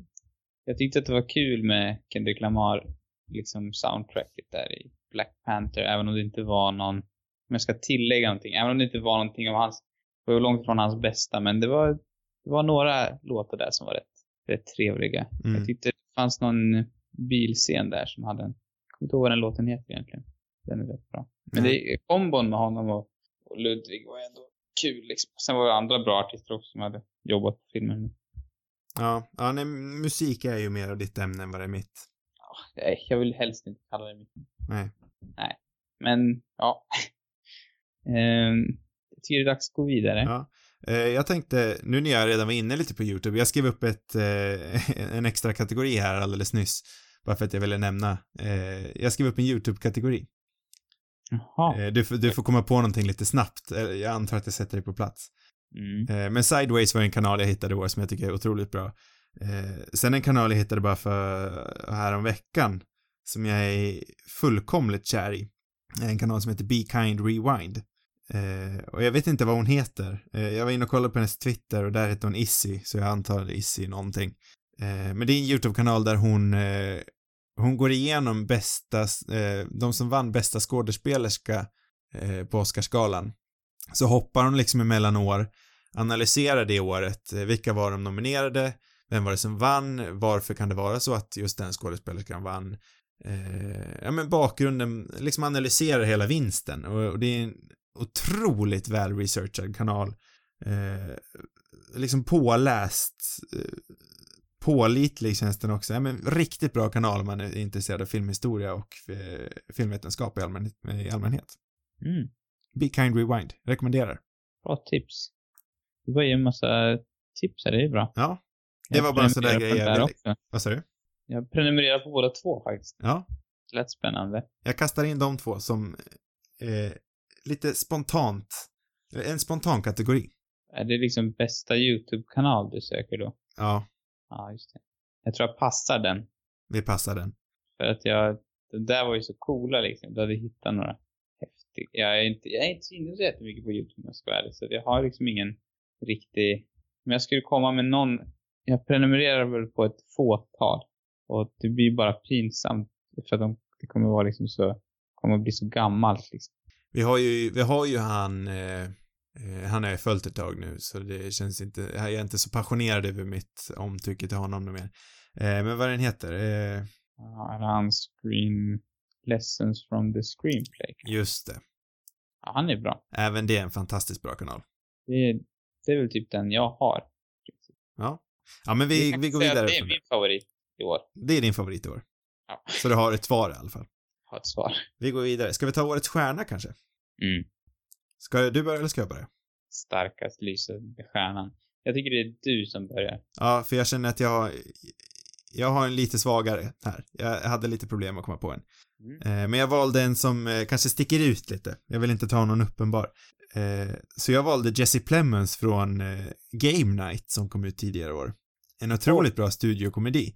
jag tyckte att det var kul med Kendrick Lamar, liksom soundtracket där i Black Panther, även om det inte var någon, om jag ska tillägga någonting, även om det inte var någonting av hans, det var långt ifrån hans bästa, men det var, det var några låtar där som var rätt, rätt trevliga. Mm. Jag tyckte det fanns någon bilscen där som hade en, jag kommer inte ihåg vad den låten heter egentligen. Den är rätt bra. Men Ja. det, kombon med honom och, och Ludvig var ändå kul liksom. Sen var det andra bra artister också som hade jobbat på filmen. Ja, ja nej, musik är ju mer av ditt ämne än vad det är mitt. nej, jag vill helst inte kalla det mitt. Nej. Nej. Men, ja. Ehm, jag tycker det är dags att gå vidare. Ja. Eh, Jag tänkte, nu när jag redan var inne lite på YouTube, jag skrev upp ett, eh, en extra kategori här alldeles nyss. Bara för att jag ville nämna. Eh, Jag skrev upp en YouTube-kategori. Jaha. Du, får- du får komma på någonting lite snabbt. Jag antar att jag sätter dig på plats. Mm. Men Sideways var en kanal jag hittade i år som jag tycker är otroligt bra. Sen en kanal jag hittade bara för här om veckan som jag är fullkomligt kär i. En kanal som heter Be Kind Rewind. Eh, och jag vet inte vad hon heter. Eh, jag var inne och kollade på hennes Twitter och där heter hon Issy, så jag antar Issy någonting. Eh, men det är en YouTube-kanal där hon, eh, hon går igenom bästa, eh, de som vann bästa skådespelerska eh, på Oscarsgalan. Så hoppar hon liksom emellan år, analyserar det året, eh, vilka var de nominerade, vem var det som vann, varför kan det vara så att just den skådespelerskan vann, eh, ja men bakgrunden, liksom analyserar hela vinsten och, och det är en otroligt väl researchad kanal. Eh, liksom påläst, eh, pålitlig känns den också. Ja, men riktigt bra kanal om man är intresserad av filmhistoria och eh, filmvetenskap i, allmän, i allmänhet. Mm. Be Kind Rewind, rekommenderar. Bra tips. Det var ju en massa tips här, det är bra. Ja, det Jag var bara en sån där grej jag ville... Vad sa du? Jag prenumererar på båda två faktiskt. Ja, Det lät spännande. jag kastar in de två som eh, lite spontant, en spontan kategori. Är det liksom bästa YouTube-kanal du söker då? Ja, Ja, just det. Jag tror jag passar den. vi passar den. För att jag, de där var ju så coola liksom. Du hade hittat några häftiga. Jag är inte, jag är inte så inne så jättemycket på YouTube om jag ska vara ärlig. Så jag har liksom ingen riktig, om jag skulle komma med någon, jag prenumererar väl på ett fåtal. Och det blir bara pinsamt. För att de, det kommer vara liksom så, kommer bli så gammalt liksom. Vi har ju, vi har ju han, eh, eh, han har jag följt ett tag nu, så det känns inte, jag är inte så passionerad över mitt omtycke till honom mer. Eh, men vad den heter, eh, Ja, Eller hans screen lessons from the screenplay. just det. Ja, han är bra. Även det är en fantastiskt bra kanal. Det är, det är väl typ den jag har. Ja. Ja, men vi, vi går vidare. Det är min favorit i år. det. det är din favorit i år. Ja. Så du har ett svar i alla fall. Har ett svar. Vi går vidare. Ska vi ta årets stjärna kanske? Mm. Ska du börja eller ska jag börja? Starkast lysande stjärnan. Jag tycker det är du som börjar. Ja, för jag känner att jag har, jag har en lite svagare här. Jag hade lite problem att komma på en. Mm. Eh, men jag valde en som eh, kanske sticker ut lite. Jag vill inte ta någon uppenbar. Eh, så jag valde Jesse Plemons från Game Night som kom ut tidigare år. En otroligt bra studiokomedi.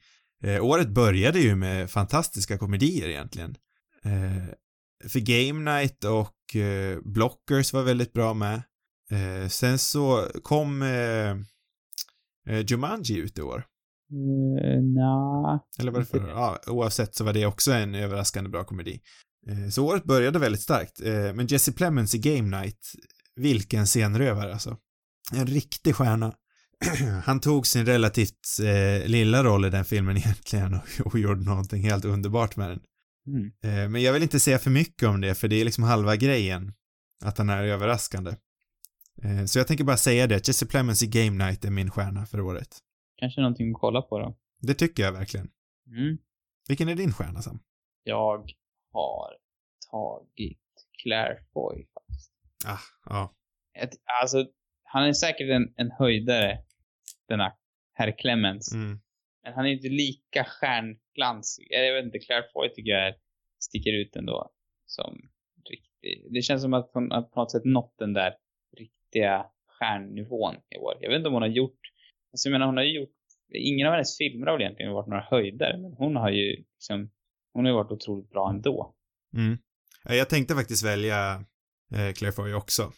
Året började ju med fantastiska komedier egentligen. Eh, för Game Night och eh, Blockers var väldigt bra med. Eh, sen så kom eh, eh, Jumanji ut i år. Uh, Nja. Eller vad det för, ja, oavsett så var det också en överraskande bra komedi. Eh, Så året började väldigt starkt, eh, men Jesse Plemons i Game Night, vilken scenrövare alltså. En riktig stjärna. Han tog sin relativt eh, lilla roll i den filmen egentligen och, och gjorde någonting helt underbart med den. Mm. Eh, men jag vill inte säga för mycket om det, för det är liksom halva grejen. Att han är överraskande. Eh, så jag tänker bara säga det, Jesse Plemons i Game Night är min stjärna för året. Kanske någonting att kolla på då. Det tycker jag verkligen. Mm. Vilken är din stjärna Sam? Jag har tagit Claire Foy faktiskt. Ah, ja. Ett, alltså, han är säkert en, en höjdare, denna herr Clemens. Mm. Men han är inte lika stjärnglansig. Jag vet inte, Claire Foy tycker jag är, sticker ut ändå som riktig. Det känns som att hon har på något sätt nått den där riktiga stjärnnivån i år. Jag vet inte om hon har gjort, alltså jag menar hon har ju gjort, ingen av hennes filmer har väl egentligen varit några höjder, men hon har ju liksom, hon har ju varit otroligt bra ändå. Mm. Ja, Jag tänkte faktiskt välja eh, Claire Foy också.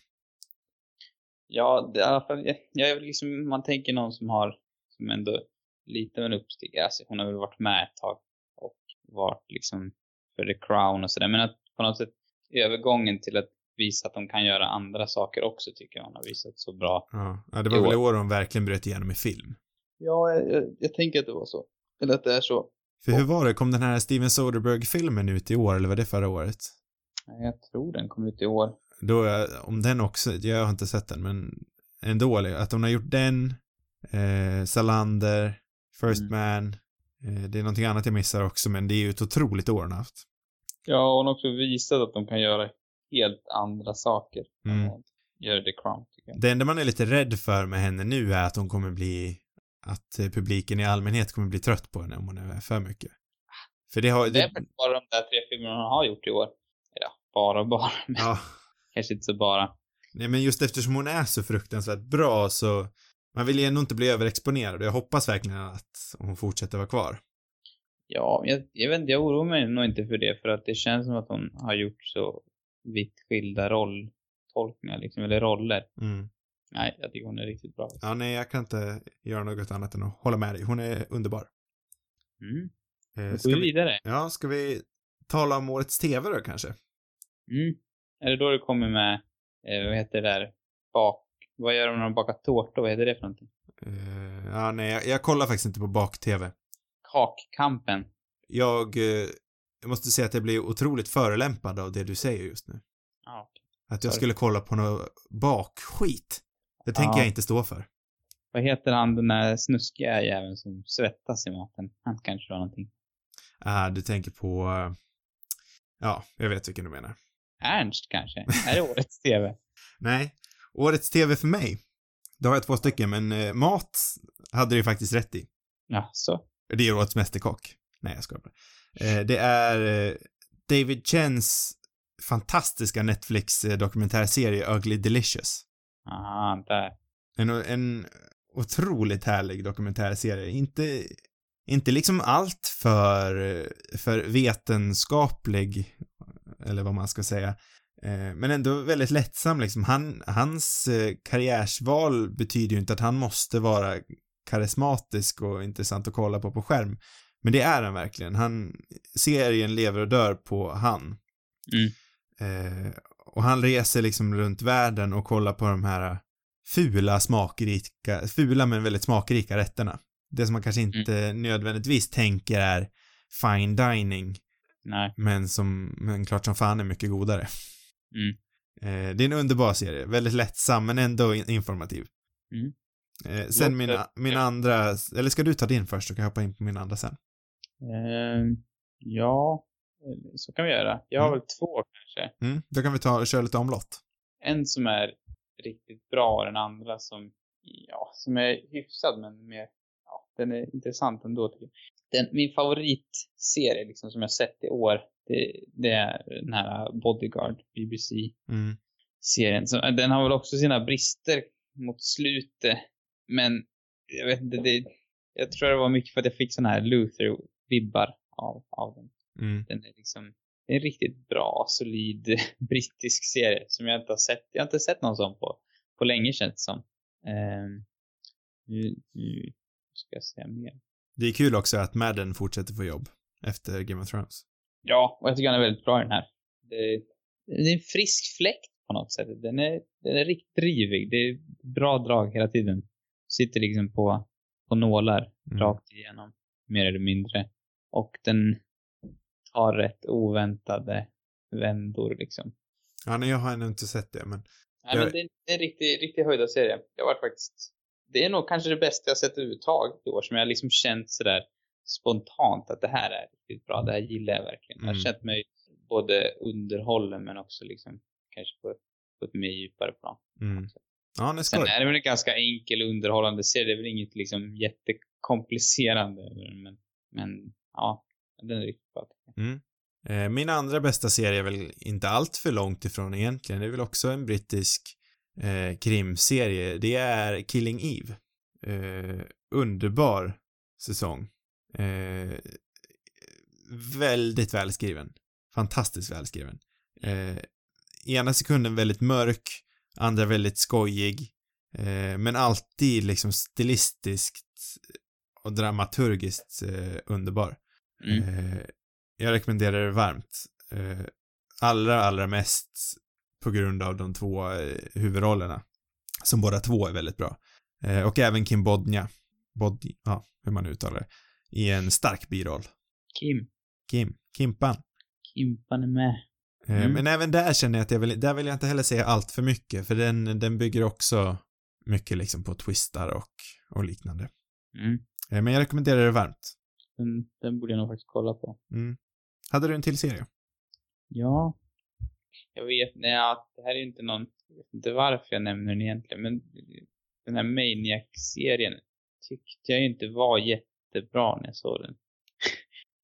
Ja, det, i alla fall, jag, jag är väl liksom, man tänker någon som har, som ändå lite av en uppstickare. Alltså, hon har väl varit med ett tag och varit liksom för The Crown och sådär. Men att på något sätt övergången till att visa att de kan göra andra saker också tycker jag hon har visat så bra. Ja, ja det var väl i år hon verkligen bröt igenom i film. Ja, jag, jag, jag tänker att det var så. Eller att det är så. För hur var det, kom den här Steven Soderbergh-filmen ut i år, eller var det förra året? Jag tror den kom ut i år. Då, om den också, jag har inte sett den, men ändå, att hon har gjort den, eh, Salander, First Mm. Man, Eh, det är någonting annat jag missar också, men det är ju ett otroligt år hon haft. Ja, hon har också visat att de kan göra helt andra saker. Mm. Göra The Crown, tycker jag. Det enda man är lite rädd för med henne nu är att hon kommer bli, att eh, publiken i allmänhet kommer bli trött på henne om hon är för mycket. För det har, Det är det, väl bara de där tre filmerna hon har gjort i år. Ja, bara och bara. Men ja, kanske inte så bara. nej men just eftersom hon är så fruktansvärt bra så, man vill ju ändå inte bli överexponerad och jag hoppas verkligen att hon fortsätter vara kvar. Ja, jag, jag vet inte, jag oroar mig nog inte för det. För att det känns som att hon har gjort så vitt skilda rolltolkningar liksom, eller roller. Mm. Nej, jag tycker hon är riktigt bra. Ja, nej, jag kan inte göra något annat än att hålla med dig. Hon är underbar. Mm. Eh, ska vi vi, vidare. ja, ska vi tala om årets TV då kanske? Mm. Är det då det kommer med, eh, vad heter det där, bak, vad gör de när de bakar tårta? Vad heter det för någonting? Eh, ja, nej, jag, jag kollar faktiskt inte på bak-TV. Kakkampen. Jag, eh, jag måste säga att jag blir otroligt förelämpad av det du säger just nu. Ja. Att jag Sorry. skulle kolla på något bakskit. Det tänker Ja. jag inte stå för. Vad heter han den där snuskiga jäveln som svettas i maten? Han kanske har någonting. Ah, du tänker på... eh, ja, jag vet vilken du menar. Ernst kanske? är det årets TV? Nej, årets TV för mig. Då har jag två stycken, men eh, mat hade du faktiskt rätt i. Ja, så. Det är årets mästerkock. Nej, jag skojar bara. Eh, det är eh, David Chens fantastiska Netflix-dokumentärserie Ugly Delicious. Aha, där. En, en otroligt härlig dokumentärserie. Inte, inte liksom allt för, för vetenskaplig, eller vad man ska säga. Eh, Men ändå väldigt lättsam liksom. Han, hans eh, karriärsval betyder ju inte att han måste vara karismatisk och intressant att kolla på på skärm. Men det är han verkligen. Han, serien lever och dör på han. Mm. Eh, och han reser liksom runt världen och kollar på de här fula, smakrika, fula men väldigt smakrika rätterna. Det som man kanske inte nödvändigtvis tänker är fine dining, Nej. men som, men klart som fan är mycket godare. Mm. Eh, det är en underbar serie, väldigt lättsam men ändå in- informativ. Mm. Eh, sen min, Låter- min andra, eller ska du ta din först så kan jag hoppa in på min andra sen? Ehm, ja, eh, så kan vi göra. Jag har Mm. väl två kanske. Mm, då kan vi ta, köra lite omlott. En som är riktigt bra och den andra som, ja, som är hyfsad men mer, ja, den är intressant ändå tycker jag. Den, min favoritserie liksom som jag sett i år, det, det är den här Bodyguard, BBC-serien. Mm. Så, den har väl också sina brister mot slutet, men jag vet inte, det, jag tror det var mycket för att jag fick såna här Luther-vibbar av, av den. Mm. Den är liksom det är en riktigt bra, solid brittisk serie som jag inte har sett. Jag har inte sett någon sån på, på länge känns det som. Ehm, nu, nu ska jag säga mer. Det är kul också att Madden fortsätter få jobb efter Game of Thrones. Ja, och jag tycker han är väldigt bra i den här. Det, det är en frisk fläkt på något sätt. Den är, den är riktigt drivig. Det är bra drag hela tiden. Sitter liksom på, på nålar Mm. rakt igenom, mer eller mindre. Och den har rätt oväntade vändor liksom. Ja, nej, jag har ännu inte sett det, men Nej, Jag- men det, det är en riktig, riktig höjda serie. Jag har varit faktiskt... Det är nog kanske det bästa jag sett överhuvudtaget i år som jag liksom känt sådär spontant att det här är riktigt bra. Det här gillar jag verkligen. Jag har Mm. känt mig både underhållen men också liksom kanske på, på ett mer djupare plan. mm. Ja, nej, Sen är det väl en ganska enkel underhållande serie. Det är väl inget liksom jättekomplicerande. Men, men ja, den är riktigt bra. Mm. Eh, Min andra bästa serie är väl inte allt för långt ifrån egentligen. Det är väl också en brittisk eh, krimserie. Det är Killing Eve. Eh, underbar säsong. Eh, väldigt välskriven. Fantastiskt välskriven. Eh, ena sekunden väldigt mörk, andra väldigt skojig. Eh, men alltid liksom stilistiskt och dramaturgiskt eh, underbar. Mm. Eh, jag rekommenderar det varmt. Eh, allra, allra mest på grund av de två huvudrollerna. Som båda två är väldigt bra. Och även Kim Bodnia. Bod, ja, hur man uttalar det. I en stark biroll. Kim. Kim. Kimpan. Kimpan är med. Eh, Mm. Men även där känner jag att jag vill, där vill jag inte heller säga allt för mycket, för den, den bygger också mycket liksom på twistar och, och liknande. Mm. Eh, men jag rekommenderar det varmt. Den, den borde jag nog faktiskt kolla på. Mm. Hade du en till serie? Ja. Jag vet, nej, det här är inte någon, jag vet inte varför jag nämner den egentligen, men den här Maniac-serien tyckte jag inte var jättebra när jag såg den.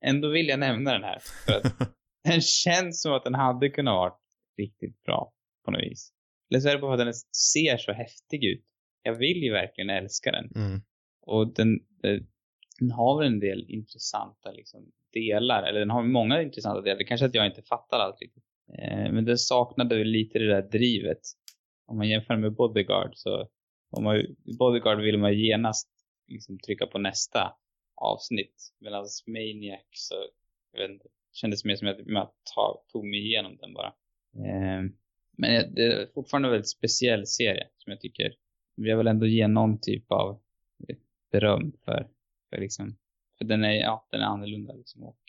Ändå vill jag nämna den här, för att den känns som att den hade kunnat vara riktigt bra på något vis. Eller så är det bara för att den ser så häftig ut. Jag vill ju verkligen älska den. Mm. Och den, den, den har väl en del intressanta liksom, delar, eller den har många intressanta delar. Det kanske att jag inte fattar allt riktigt. Eh, men den saknade väl lite det där drivet. Om man jämför med Bodyguard så, om man, Bodyguard vill man genast liksom trycka på nästa avsnitt. Medan Maniac så, jag vet inte, kändes mer som att jag tog mig igenom den bara. Eh, men det är fortfarande en väldigt speciell serie som jag tycker, jag vill ändå ge någon typ av beröm för, för liksom, för den är, ja, den är annorlunda liksom och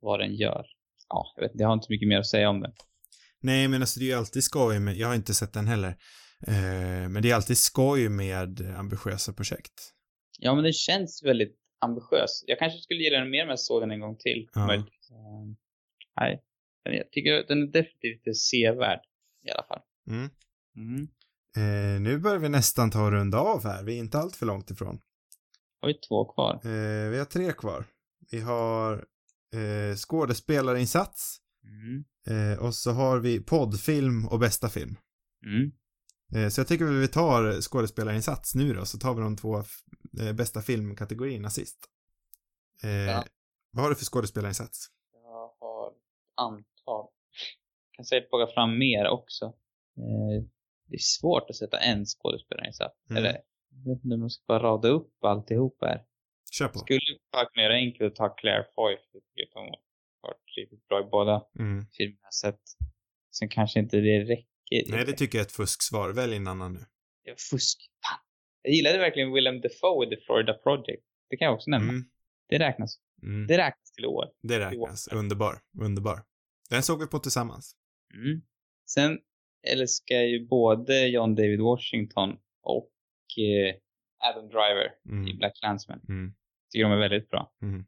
vad den gör. Ja, jag vet jag har inte så mycket mer att säga om den. Nej, men alltså det är ju alltid skoj med, jag har inte sett den heller, eh, men det är alltid skoj med ambitiösa projekt. Ja, men det känns väldigt ambitiös. Jag kanske skulle gilla den mer om jag såg den en gång till. Ja. Uh, nej, jag tycker den är definitivt sevärd i alla fall. Mm. Mm. Eh, nu börjar vi nästan ta och runda av här, vi är inte allt för långt ifrån. Har vi två kvar? Eh, vi har tre kvar. Vi har eh, skådespelarinsats Mm. eh, och så har vi poddfilm och bästa film. Mm. Eh, så jag tycker väl vi tar skådespelarinsats nu då, så tar vi de två eh, bästa filmkategorierna sist. Eh, Ja. Vad har du för skådespelarinsats? Jag har antal. Jag kan säkert plocka fram mer också. Eh, det är svårt att sätta en skådespelarinsats. Mm. Eller, jag vet inte om man ska bara rada upp alltihop här. Kör på. Skulle bara kunna göra enkelt att ta Claire Foy, för jag tycker att hon har varit riktigt bra i båda Mm. filmerna jag sett. Sen kanske inte det räcker. Nej, det tycker jag är ett fusksvar. Välj en annan nu. Fusk. Fan. Jag gillade verkligen Willem Dafoe i The Florida Project. Det kan jag också nämna. Mm. Det räknas. Mm. Det räknas till år. Det räknas. Underbar. Underbar. Den såg vi på tillsammans. Mm. Sen älskar jag ju både John David Washington och eh, Adam Driver i Mm. Black Clansman. Mm. Tycker de är väldigt bra. Mm.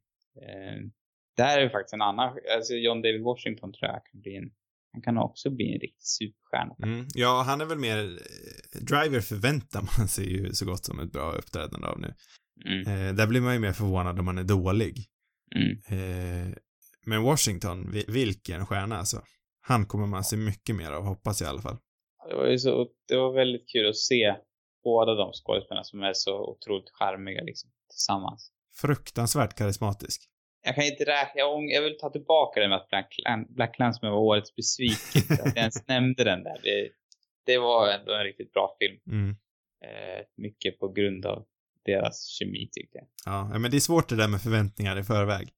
Eh, där är ju faktiskt en annan, alltså John David Washington tror jag kan bli en, han kan också bli en riktig superstjärna. Mm. Ja, han är väl mer... eh, Driver förväntar man sig ju så gott som ett bra uppträdande av nu. Mm. Eh, där blir man ju mer förvånad om man är dålig. Mm. Eh, men Washington, vi- vilken stjärna alltså. Han kommer man se mycket mer av, hoppas jag i alla fall. Det var ju så, det var väldigt kul att se båda de skådespelarna som är så otroligt charmiga liksom, tillsammans. Fruktansvärt karismatisk. Jag kan inte räkna, jag, vill ta tillbaka det med att Black, Black Clansman var årets besvikelse. att jag ens nämnde den där. Det, det var ändå en riktigt bra film. Mm. Eh, mycket på grund av deras kemi tyckte jag. Ja, men det är svårt det där med förväntningar i förväg.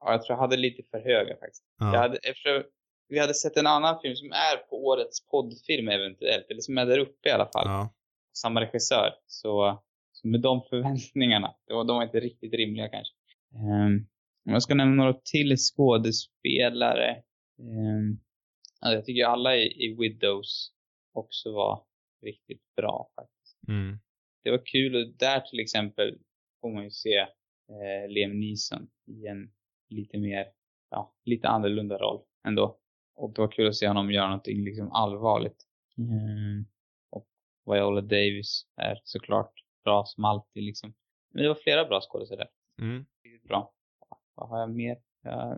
Ja, jag tror jag hade lite för höga faktiskt. Ja. Jag hade, efter, vi hade sett en annan film som är på årets poddfilm eventuellt, eller som är där uppe i alla fall. Ja. Samma regissör. Så, så med de förväntningarna, det var, de var inte riktigt rimliga kanske. Um, om jag ska nämna några till skådespelare. Um, alltså jag tycker alla i, i Widows också var riktigt bra faktiskt. Mm. Det var kul och där till exempel får man ju se eh, Liam Neeson i en lite mer, ja, lite annorlunda roll ändå. Och det var kul att se honom göra någonting liksom allvarligt. Mm. Och Viola Davis är såklart bra som alltid liksom. Men det var flera bra skådespelare. Mm. Riktigt bra. Vad har jag mer? Jag,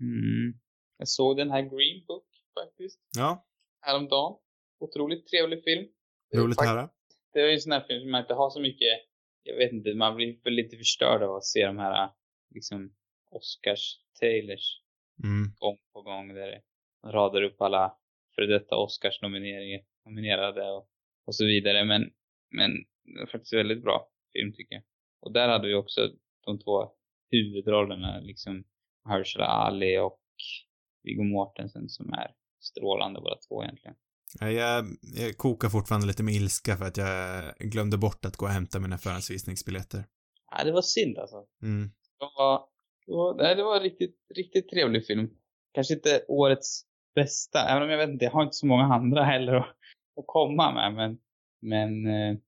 mm, jag såg den här Green Book faktiskt Ja, häromdagen. Otroligt trevlig film. roligt att höra. det är ju en sån här film som man inte har så mycket, jag vet inte, man blir väl lite förstörd av att se de här liksom Oscars-trailers Mm. gång på gång där det radar upp alla för detta Oscars-nomineringar, nominerade och, och så vidare. Men, men det är faktiskt väldigt bra film tycker jag. Och där hade vi också de två huvudrollerna, liksom Mahershala Ali och Viggo Mortensen som är strålande båda två egentligen. Ja, Jag, jag kokar fortfarande lite med ilska för att jag glömde bort att gå och hämta mina förhandsvisningsbiljetter. Ja, det var synd alltså. Mm. Det var, det var, det var en riktigt, riktigt trevlig film. Kanske inte årets bästa, även om jag vet inte, jag har inte så många andra heller att, att komma med, men, men, eh,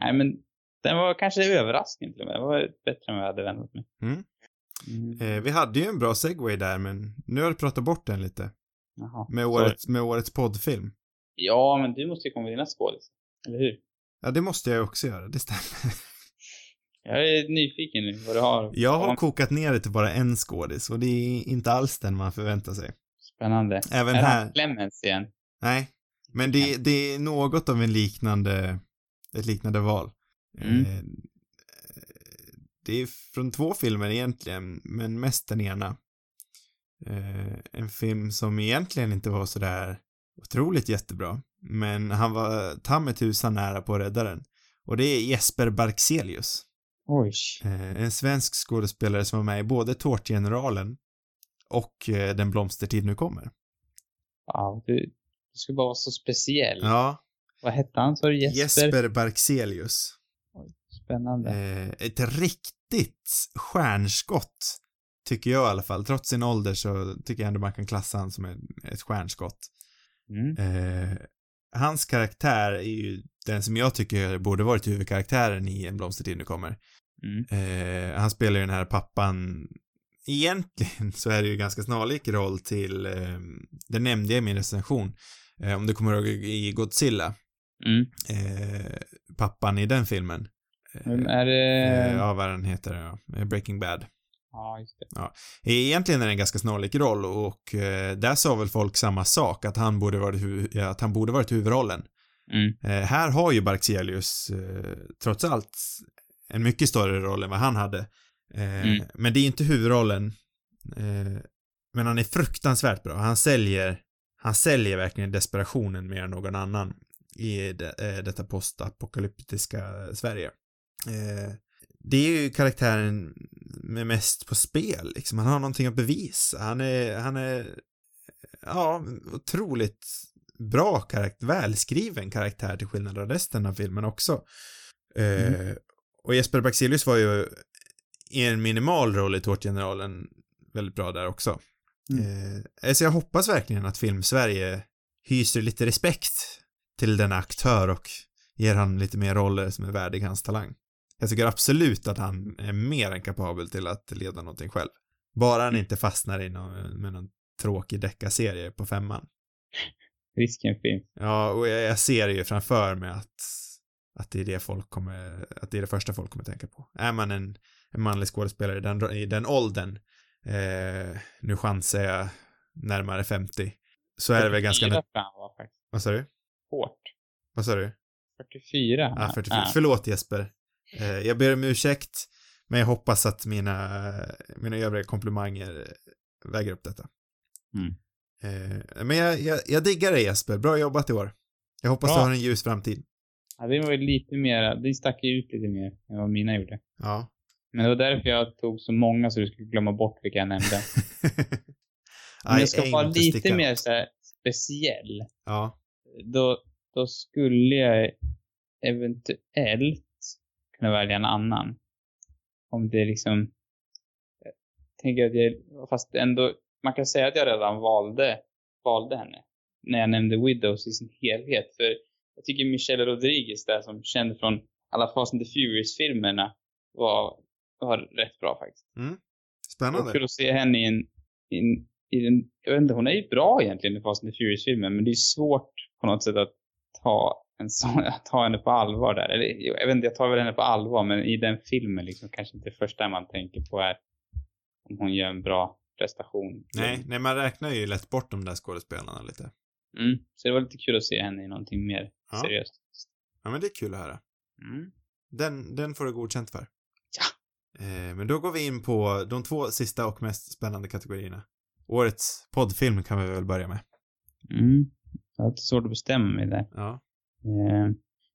nej men, den var kanske överraskning till och med. Den var bättre än vad jag hade väntat mig. Mm. Mm. Eh, vi hade ju en bra segway där, men nu har du pratat bort den lite. Jaha. Med Sorry. årets, med årets poddfilm. Ja, men du måste ju komma med dina skådisar. Eller hur? Ja, det måste jag också göra, det stämmer. Jag är nyfiken nu vad du har. Jag har kokat ner det till bara en skådis och det är inte alls den man förväntar sig. Spännande. Även är här. Clemens igen? Nej, men det, det är något av en liknande, ett liknande val. Mm. Eh, det är från två filmer egentligen, men mest den ena. Eh, en film som egentligen inte var sådär otroligt jättebra, men han var ta mig tusan nära på att rädda den. Och det är Jesper Barkselius. Oj. Eh, en svensk skådespelare som var med i både Tårtgeneralen och eh, Den blomstertid nu kommer. Ja, du, du ska bara vara så speciell. Ja, Vad hette han? sa du Jesper? Jesper Barkselius. Spännande. Eh, ett riktigt stjärnskott, tycker jag i alla fall. Trots sin ålder så tycker jag ändå man kan klassa han som ett stjärnskott. Mm. Eh, hans karaktär är ju den som jag tycker borde varit huvudkaraktären i En blomstertid nu kommer. Mm. Eh, han spelar ju den här pappan Egentligen så är det ju ganska snarlik roll till, eh, det nämnde jag i min recension, eh, om du kommer ihåg i Godzilla, Mm. eh, pappan i den filmen. Men är det... Eh, ja, vad den heter, ja. Eh, Breaking Bad. Ja, just det. Egentligen är det en ganska snarlik roll och eh, där sa väl folk samma sak, att han borde varit, hu- ja, att han borde varit huvudrollen. Mm. Eh, här har ju Barkselius eh, trots allt en mycket större roll än vad han hade. Eh, Mm. Men det är inte huvudrollen. Eh, men han är fruktansvärt bra. Han säljer, han säljer verkligen desperationen mer än någon annan i de, eh, detta postapokalyptiska Sverige. Eh, det är ju karaktären med mest på spel, liksom. Han har någonting att bevisa. Han är, han är, ja, otroligt bra karaktär, välskriven karaktär till skillnad från resten av filmen också. Eh, och Jesper Baxelius var ju i en minimal roll i Tårtgeneralen väldigt bra där också. Mm. Eh, så jag hoppas verkligen att Film-Sverige hyser lite respekt till denna aktör och ger han lite mer roller som är värdig hans talang. Jag tycker absolut att han är mer än kapabel till att leda någonting själv. Bara han inte fastnar i någon, med någon tråkig deckarserie på femman. Risken finns. Ja, och jag, jag ser ju framför mig att, att det är det folk kommer, att det är det första folk kommer tänka på. Är man en, en manlig skådespelare i den, i den åldern, eh, nu chansar jag närmare 50, så är det väl ganska, 44 nat- tror jag han var faktiskt. vad sa du? Hårt. Vad sa du? 44. Ja, 44. Ja. Förlåt Jesper. Eh, jag ber om ursäkt, men jag hoppas att mina, mina övriga komplimanger väger upp detta. Mm. Eh, men jag, jag, jag diggar dig Jesper, bra jobbat i år. Jag hoppas Bra. du har en ljus framtid. Ja, det var ju lite mer, det stack ju ut lite mer än vad mina gjorde. Ja. Men det var därför jag tog så många så du skulle glömma bort vilka jag nämnde. Om jag ska vara lite mer så här speciell, Ja. då, då skulle jag eventuellt kunna välja en annan. Om det liksom, jag tänker att jag, fast ändå, man kan säga att jag redan valde, valde henne. När jag nämnde Widows i sin helhet. För jag tycker Michelle Rodriguez där som känd från alla Fast and the Furious-filmerna var, var rätt bra faktiskt. Var Spännande. kul att se henne i en, i en, i den, jag vet inte, hon är ju bra egentligen i Fast and the Furious-filmen, men det är svårt på något sätt att ta en sån, ta henne på allvar där. Eller, jag vet inte, jag tar väl henne på allvar, men i den filmen liksom kanske inte det första man tänker på är om hon gör en bra prestation. Nej, nej, man räknar ju lätt bort de där skådespelarna lite. Mm, så det var lite kul att se henne i någonting mer Ja. seriöst. Ja, men det är kul att höra. Mm. Den, den får du godkänt för. Ja. Eh, men då går vi in på de två sista och mest spännande kategorierna. Årets poddfilm kan vi väl börja med. Mm. Jag har svårt att bestämma mig där. Ja. Eh,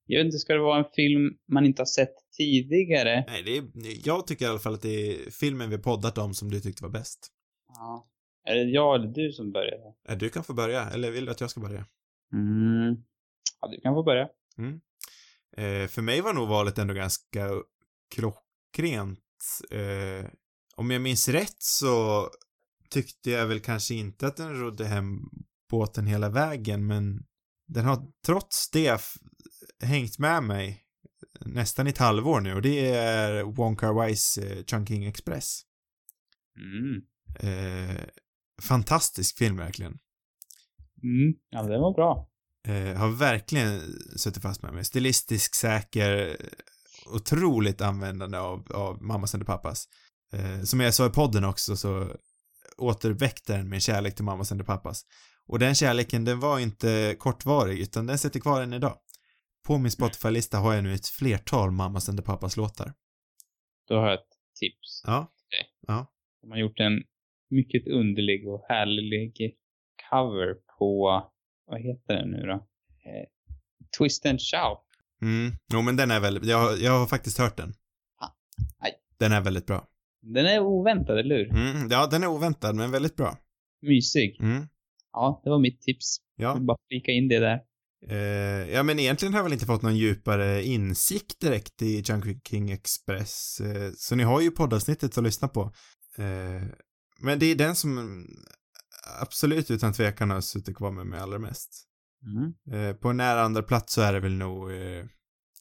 jag vet inte, ska det vara en film man inte har sett tidigare? Nej, det är, jag tycker i alla fall att det är filmen vi poddat om som du tyckte var bäst. Ja. Är det jag eller du som börjar? Du kan få börja, eller vill du att jag ska börja? Mm. Ja, du kan få börja. Eh, för mig var nog valet ändå ganska klockrent. Eh, om jag minns rätt så tyckte jag väl kanske inte att den rodde hem båten hela vägen, men den har trots det hängt med mig nästan i ett halvår nu och det är Wong Kar Wais eh, Chungking Express. Mm. Eh, fantastisk film verkligen. Mm. Ja, det var bra. Eh, har verkligen suttit fast med mig. Stilistisk, säker, otroligt användande av, av Mammas and Pappas. Eh, som jag sa i podden också så återväckte den min kärlek till Mammas and Pappas. Och den kärleken, den var inte kortvarig, utan den sitter kvar än idag. På min Spotify-lista har jag nu ett flertal Mammas and the Pappas-låtar. Då har jag ett tips. Ja. Ja. De har gjort en mycket underlig och härlig cover på, vad heter den nu då? Eh, Twist and Shout. Mm. Jo, men den är väldigt, jag, jag har faktiskt hört den. Ah, aj. Den är väldigt bra. Den är oväntad, eller hur? Mm. Ja, den är oväntad, men väldigt bra. Mysig. Mm. Ja, det var mitt tips. Jag Ja. vill bara flika in det där. Eh, ja, men egentligen har jag väl inte fått någon djupare insikt direkt i Junkie King Express. Eh, så ni har ju poddavsnittet att lyssna på. Eh, men det är den som absolut utan tvekan har suttit kvar med mig allra mest. Mm. Eh, på nära andra plats så är det väl nog eh,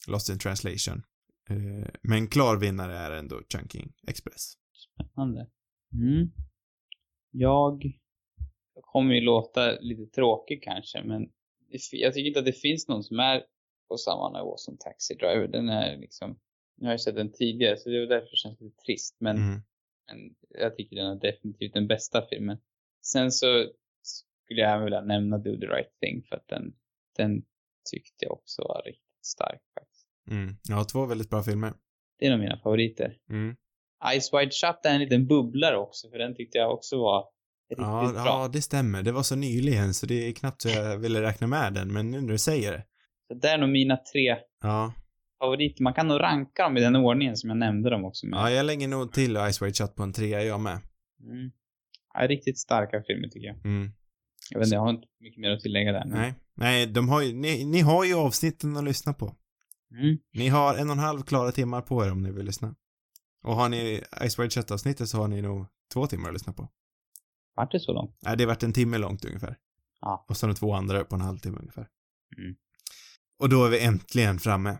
Lost in translation. Eh, men klar vinnare är ändå Chunking Express. Spännande. Mm. Jag jag kommer ju låta lite tråkig kanske, men jag tycker inte att det finns någon som är på samma nivå som Taxi Driver. Den är liksom, nu har jag sett den tidigare så det är därför känns det lite trist, men, Mm. men jag tycker den är definitivt den bästa filmen. Sen så skulle jag även vilja nämna Do the right thing för att den, den tyckte jag också var riktigt stark faktiskt. Mm. Ja, två väldigt bra filmer. Det är av mina favoriter. Mm. Ice Wide Shut är en liten bubblare också, för den tyckte jag också var Ja, bra. ja, det stämmer. Det var så nyligen så det är knappt så jag ville räkna med den, men nu när du säger det. Så det är nog mina tre Ja, favoriter. Man kan nog ranka dem i den ordningen som jag nämnde dem också med. ja jag lägger nog till Ice White Shut på en trea jag med. Mm. Ja, riktigt starka filmer tycker jag. Mm. Jag vet inte, jag har inte mycket mer att tillägga där. Nej, nej, de har ju, ni, ni har ju avsnitten att lyssna på. Mm. Ni har en och en halv klara timmar på er om ni vill lyssna. Och har ni Ice White Shut avsnittet så har ni nog två timmar att lyssna på. Vart det så långt? Nej, det har varit en timme långt ungefär. Ja. Och så de två andra på en halvtimme ungefär. Mm. Och då är vi äntligen framme.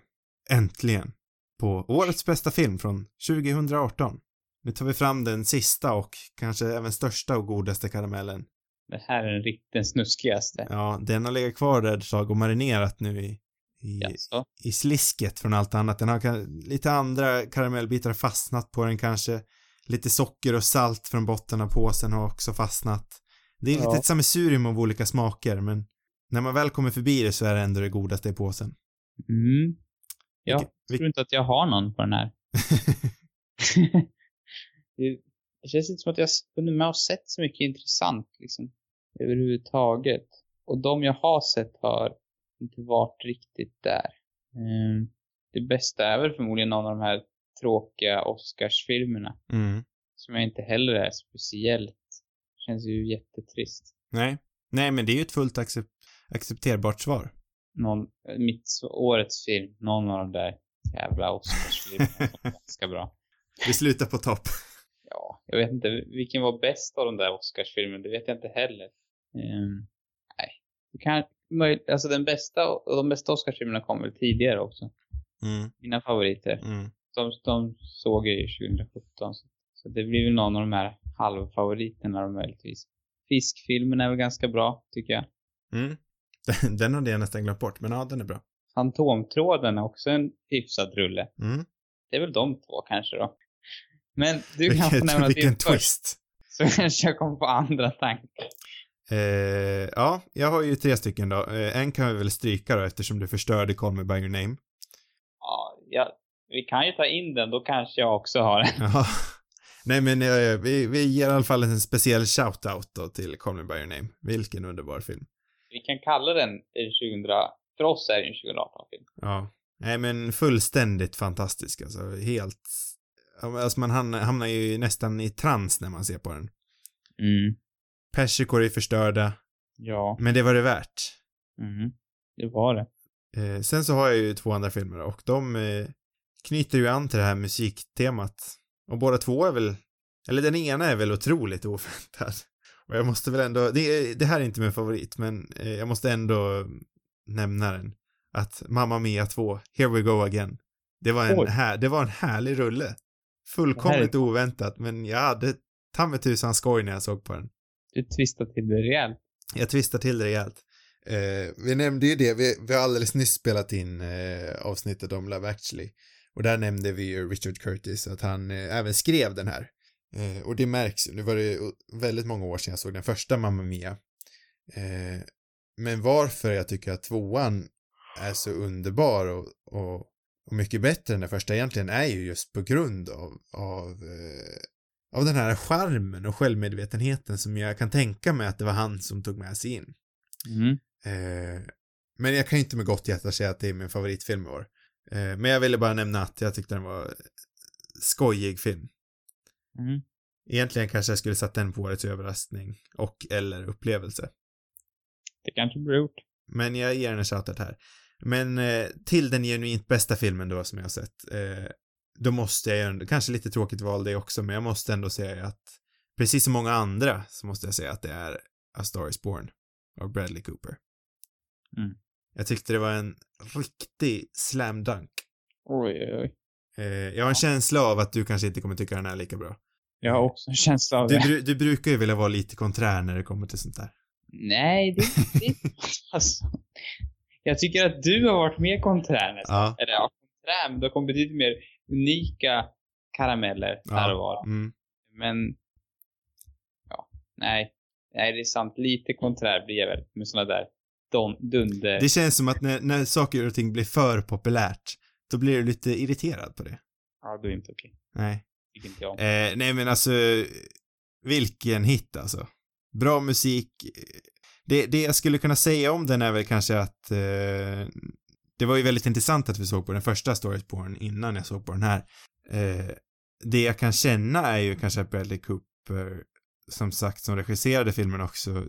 Äntligen. På årets bästa film från 2018. Nu tar vi fram den sista och kanske även största och godaste karamellen. Det här är den riktigt snuskigaste. Ja, den har legat kvar där ett tag och marinerat nu i, i, Jaså? i slisket från allt annat. Den har lite andra karamellbitar fastnat på den kanske. Lite socker och salt från botten av påsen har också fastnat. Det är Ja. lite ett sammelsurium av olika smaker, men när man väl kommer förbi det så är det ändå det godaste i påsen. Mm. Jag tror inte att jag har någon på den här. det, känns inte som att jag har hunnit med och sett så mycket intressant liksom. Överhuvudtaget. Och de jag har sett har inte varit riktigt där. Ehm, det bästa är väl förmodligen någon av de här tråkiga Oscarsfilmerna. mm. Som jag inte heller är speciellt. Känns ju jättetrist. Nej. Nej, men det är ju ett fullt accep accepterbart svar. Någon, mitt årets film, någon av de där jävla Oscarsfilmerna var ganska bra. Vi slutar på topp. Ja, jag vet inte. Vilken var bäst av de där Oscarsfilmerna? Det vet jag inte heller. Ehm, nej. Det kan, alltså den bästa, och de bästa Oscarsfilmerna kom väl tidigare också. Mm, Mina favoriter. mm. De, de såg jag ju 2017. Så, så det blir väl någon av de här halvfavoriterna möjligtvis. Fiskfilmen är väl ganska bra, tycker jag. Mm. Den, den hade jag nästan glömt bort, men ja, den är bra. Fantomtråden är också en hyfsad rulle. Mm. Det är väl de två kanske då. Men du kan få Vilket, nämna vilken din först. twist. Så kanske jag kommer på andra tankar. Eh, ja, jag har ju tre stycken då. Eh, en kan vi väl stryka då eftersom du förstörde Call Me By Your Name. Ja, ja, vi kan ju ta in den, då kanske jag också har den. Jaha. Nej men eh, vi, vi ger i alla fall en speciell shout-out då till Call Me By Your Name. Vilken underbar film. Vi kan kalla den en 2000, för oss är det en 2018-film. Ja. Nej men fullständigt fantastisk alltså. Helt, ja, alltså man hamnar, hamnar ju nästan i trans när man ser på den. Mm. Persikor är förstörda, Ja. men det var det värt. Mm. Det var det. Eh, sen så har jag ju två andra filmer och de eh, knyter ju an till det här musiktemat. Och båda två är väl, eller den ena är väl otroligt oväntad. Och jag måste väl ändå, det, det här är inte min favorit, men eh, jag måste ändå nämna den. Att Mamma Mia 2, Here We Go Again. Det var en, Oj. här, det var en härlig rulle. Fullkomligt oväntat, men jag hade ta mig tusan skoj när jag såg på den. Du twistade till det rejält. Jag twistar till det rejält. Eh, vi nämnde ju det, vi, vi har alldeles nyss spelat in eh, avsnittet om Love actually. Och där nämnde vi ju Richard Curtis, att han eh, även skrev den här. Eh, och det märks ju, nu var det väldigt många år sedan jag såg den första Mamma Mia. Eh, men varför jag tycker att tvåan är så underbar och, och, och mycket bättre än den första egentligen är ju just på grund av, av, eh, av den här charmen och självmedvetenheten som jag kan tänka mig att det var han som tog med sig in. Mm. Eh, men jag kan ju inte med gott hjärta säga att det är min favoritfilm i år. Eh, men jag ville bara nämna att jag tyckte den var skojig film. Mm. Egentligen kanske jag skulle satt den på årets överraskning och eller upplevelse. Det kanske blir gjort. Men jag ger den en shoutout här. Men eh, till den genuint bästa filmen då som jag har sett, eh, då måste jag ju, kanske lite tråkigt val det också, men jag måste ändå säga att precis som många andra så måste jag säga att det är A Star Is Born av Bradley Cooper. Mm. Jag tyckte det var en riktig slam dunk. Oj, oj, oj. Eh, jag har en känsla av att du kanske inte kommer tycka den är lika bra. Jag har också en känsla av Du, det. bru- du brukar ju vilja vara lite konträr när det kommer till sånt där. Nej, det, det alltså. Jag tycker att du har varit mer konträr nästan. Ja. Eller ja, konträr, men du har kommit betydligt mer unika karameller här och var. Mm. Men, ja, nej. Nej, det är sant. Lite konträr blir jag väl med såna där dunder... Det känns som att när, när saker och ting blir för populärt, då blir du lite irriterad på det. Ja, du är inte okej. Nej. Inte jag. Eh, nej men alltså, vilken hit alltså. Bra musik. Det, det jag skulle kunna säga om den är väl kanske att eh, det var ju väldigt intressant att vi såg på den första Storyborn innan jag såg på den här. Eh, det jag kan känna är ju kanske att Bradley Cooper, som sagt, som regisserade filmen också,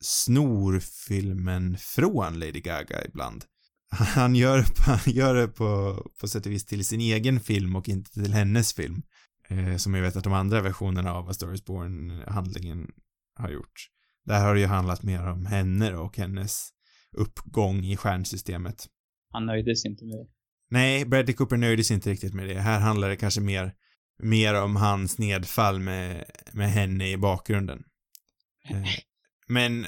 snor filmen från Lady Gaga ibland. Han gör, han gör det på, på sätt och vis till sin egen film och inte till hennes film. Eh, som jag vet att de andra versionerna av A Star is Born-handlingen har gjort. Där har det ju handlat mer om henne och hennes uppgång i stjärnsystemet. Han nöjdes inte med det. Nej, Bradley Cooper nöjde sig inte riktigt med det. Här handlar det kanske mer, mer om hans nedfall med, med henne i bakgrunden. Eh, men,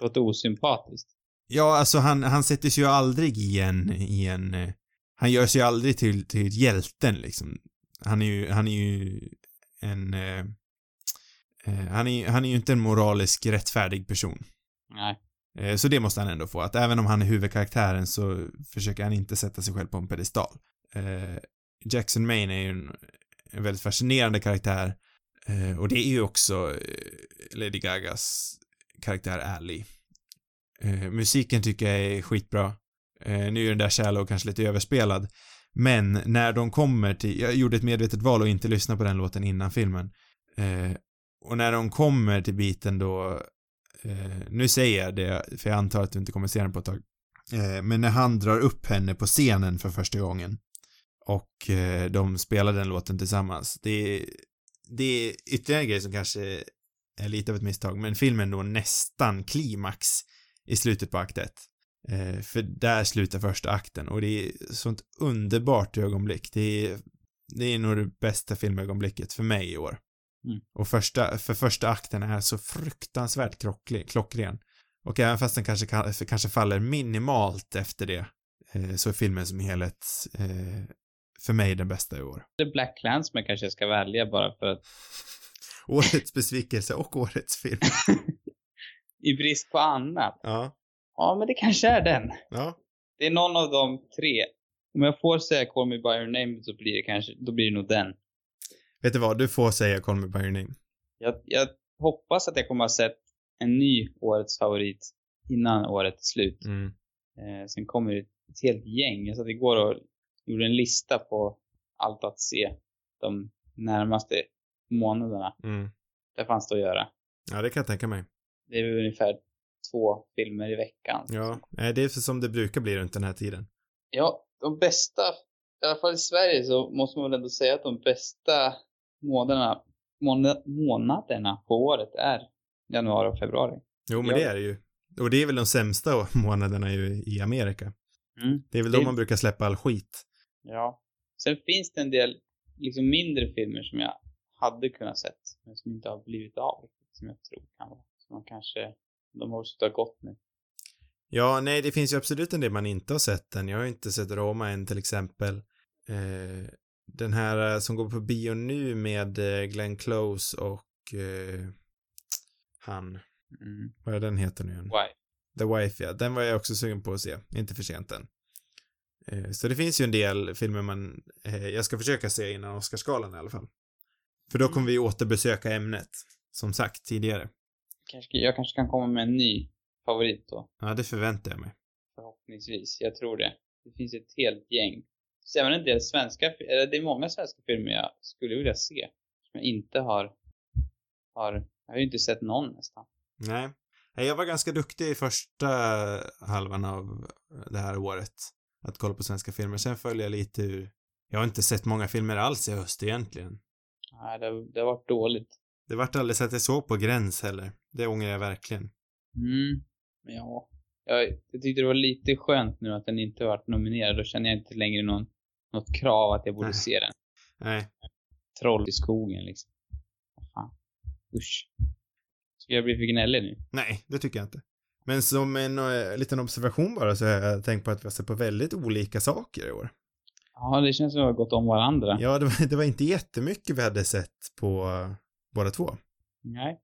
Låter osympatiskt. ja, alltså han, han sätter sig ju aldrig i en, i en, han gör sig aldrig till, till hjälten liksom. Han är ju, han är ju en, eh, eh, han är, han är ju inte en moralisk rättfärdig person. Nej. Eh, Så det måste han ändå få, att även om han är huvudkaraktären så försöker han inte sätta sig själv på en pedestal. Eh, Jackson Maine är ju en, en väldigt fascinerande karaktär eh, och det är ju också eh, Lady Gagas karaktär Ally. Eh, musiken tycker jag är skitbra. Eh, nu är den där Shallow kanske lite överspelad, men när de kommer till, jag gjorde ett medvetet val att inte lyssna på den låten innan filmen. Eh, och när de kommer till biten då Eh, nu säger jag det, för jag antar att du inte kommer se den på ett tag. Eh, men när han drar upp henne på scenen för första gången och eh, de spelar den låten tillsammans. Det är, det är ytterligare en grej som kanske är lite av ett misstag, men filmen då nästan klimax i slutet på akt ett. Eh, för där slutar första akten och det är sånt underbart ögonblick. Det är, det är nog det bästa filmögonblicket för mig i år. Mm. Och första, för första akten är så fruktansvärt klockren, klockren. Och även fast den kanske, kan- kanske faller minimalt efter det, eh, så är filmen som helhet eh, för mig den bästa i år. The Black Clansman kanske jag ska välja bara för att Årets besvikelse och årets film. i brist på annat. Ja. Ja, men det kanske är den. Ja. Det är någon av de tre. Om jag får säga Call Me By Your Name så blir det kanske, då blir det nog den. Vet du vad, du får säga Call Me By Your Name. Jag, jag hoppas att jag kommer ha sett en ny årets favorit innan året är slut. Mm. Eh, sen kommer det ett helt gäng. Jag satt igår och gjorde en lista på allt att se de närmaste månaderna. Mm. Det fanns det att göra. Ja, det kan jag tänka mig. Det är ungefär två filmer i veckan. Ja, det är för som det brukar bli runt den här tiden. Ja, de bästa, i alla fall i Sverige så måste man väl ändå säga att de bästa månaderna, måna, månaderna på året är januari och februari. Jo, men Ja. det är det ju. Och det är väl de sämsta månaderna i Amerika. Mm. Det är väl Det- då man brukar släppa all skit. Ja. Sen finns det en del liksom mindre filmer som jag hade kunnat sett. men som inte har blivit av som jag tror kan vara. Som man kanske, de har suttit gott nu. Ja, nej, det finns ju absolut en del man inte har sett än. Jag har inte sett Roma än till exempel. Eh, den här eh, som går på bio nu med eh, Glenn Close och eh, han, Mm. vad är den heter nu igen? Why? The Wife, ja. Den var jag också sugen på att se. Inte för sent än. Eh, Så det finns ju en del filmer man, eh, jag ska försöka se innan Oscarsgalan i alla fall. För då kommer vi återbesöka ämnet, som sagt tidigare. Kanske, jag kanske kan komma med en ny favorit då. Ja, det förväntar jag mig. Förhoppningsvis. Jag tror det. Det finns ett helt gäng. Så även en del svenska, eller det är många svenska filmer jag skulle vilja se. Som jag inte har, har, jag har ju inte sett någon nästan. Nej, Jag var ganska duktig i första halvan av det här året. Att kolla på svenska filmer. Sen följer jag lite ur... Jag har inte sett många filmer alls i höst egentligen. Nej, det, det har varit dåligt. Det vart aldrig så att jag såg på gräns heller. Det ångrar jag verkligen. Mm. Ja. Jag, jag tyckte det var lite skönt nu att den inte varit nominerad. Då känner jag inte längre någon, något krav att jag borde Nej. se den. Nej. Troll i skogen liksom. Fan. Usch. Ska jag bli för gnällig nu? Nej, det tycker jag inte. Men som en eh, liten observation bara så har jag tänkt på att vi har sett på väldigt olika saker i år. Ja, det känns som att vi har gått om varandra. Ja, det var, det var inte jättemycket vi hade sett på uh, båda två. Nej.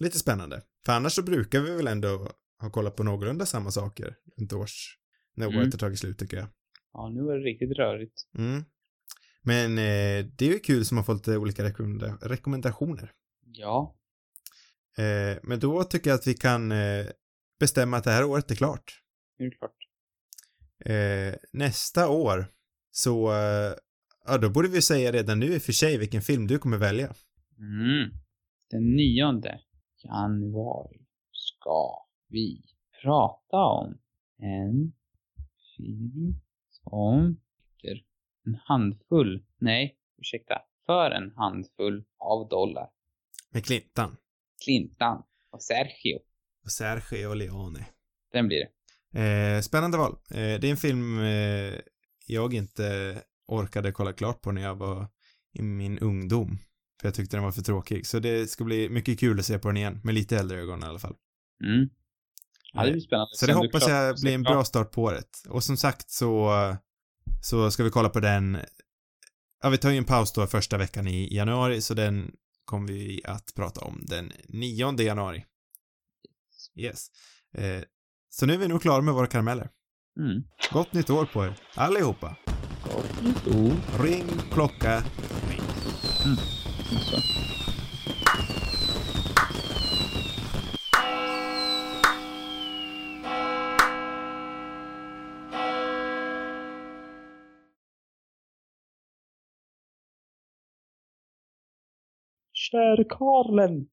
Lite spännande. För annars så brukar vi väl ändå ha kollat på någorlunda samma saker runt års, när Mm. året har tagit slut tycker jag. Ja, nu var det riktigt rörigt. Mm. Men eh, det är ju kul som har fått lite olika rekommenda- rekommendationer. Ja. Eh, men då tycker jag att vi kan eh, bestämma att det här året är klart. Det är klart. Eh, nästa år så, eh, ja då borde vi säga redan nu i och för sig vilken film du kommer välja. Mm. Den nionde januari ska vi prata om en film som heter En handfull, nej, ursäkta, för en handfull av dollar. Med Clintan. Clintan och Sergio. Och Sergio Leone. Den blir det. Eh, spännande val. Eh, det är en film eh, jag inte orkade kolla klart på när jag var i min ungdom. För jag tyckte den var för tråkig. Så det ska bli mycket kul att se på den igen. Med lite äldre ögon i alla fall. Mm. Ja, det blir spännande. Så det hoppas jag blir en bra start på året. Och som sagt så, så ska vi kolla på den. Ja, vi tar ju en paus då första veckan i januari, så den kommer vi att prata om den 9 januari. Yes. Eh, så nu är vi nog klara med våra karameller. Mm. Gott nytt år på er, allihopa. Gott nytt år. Ring, klocka, Så. Käre Karlen,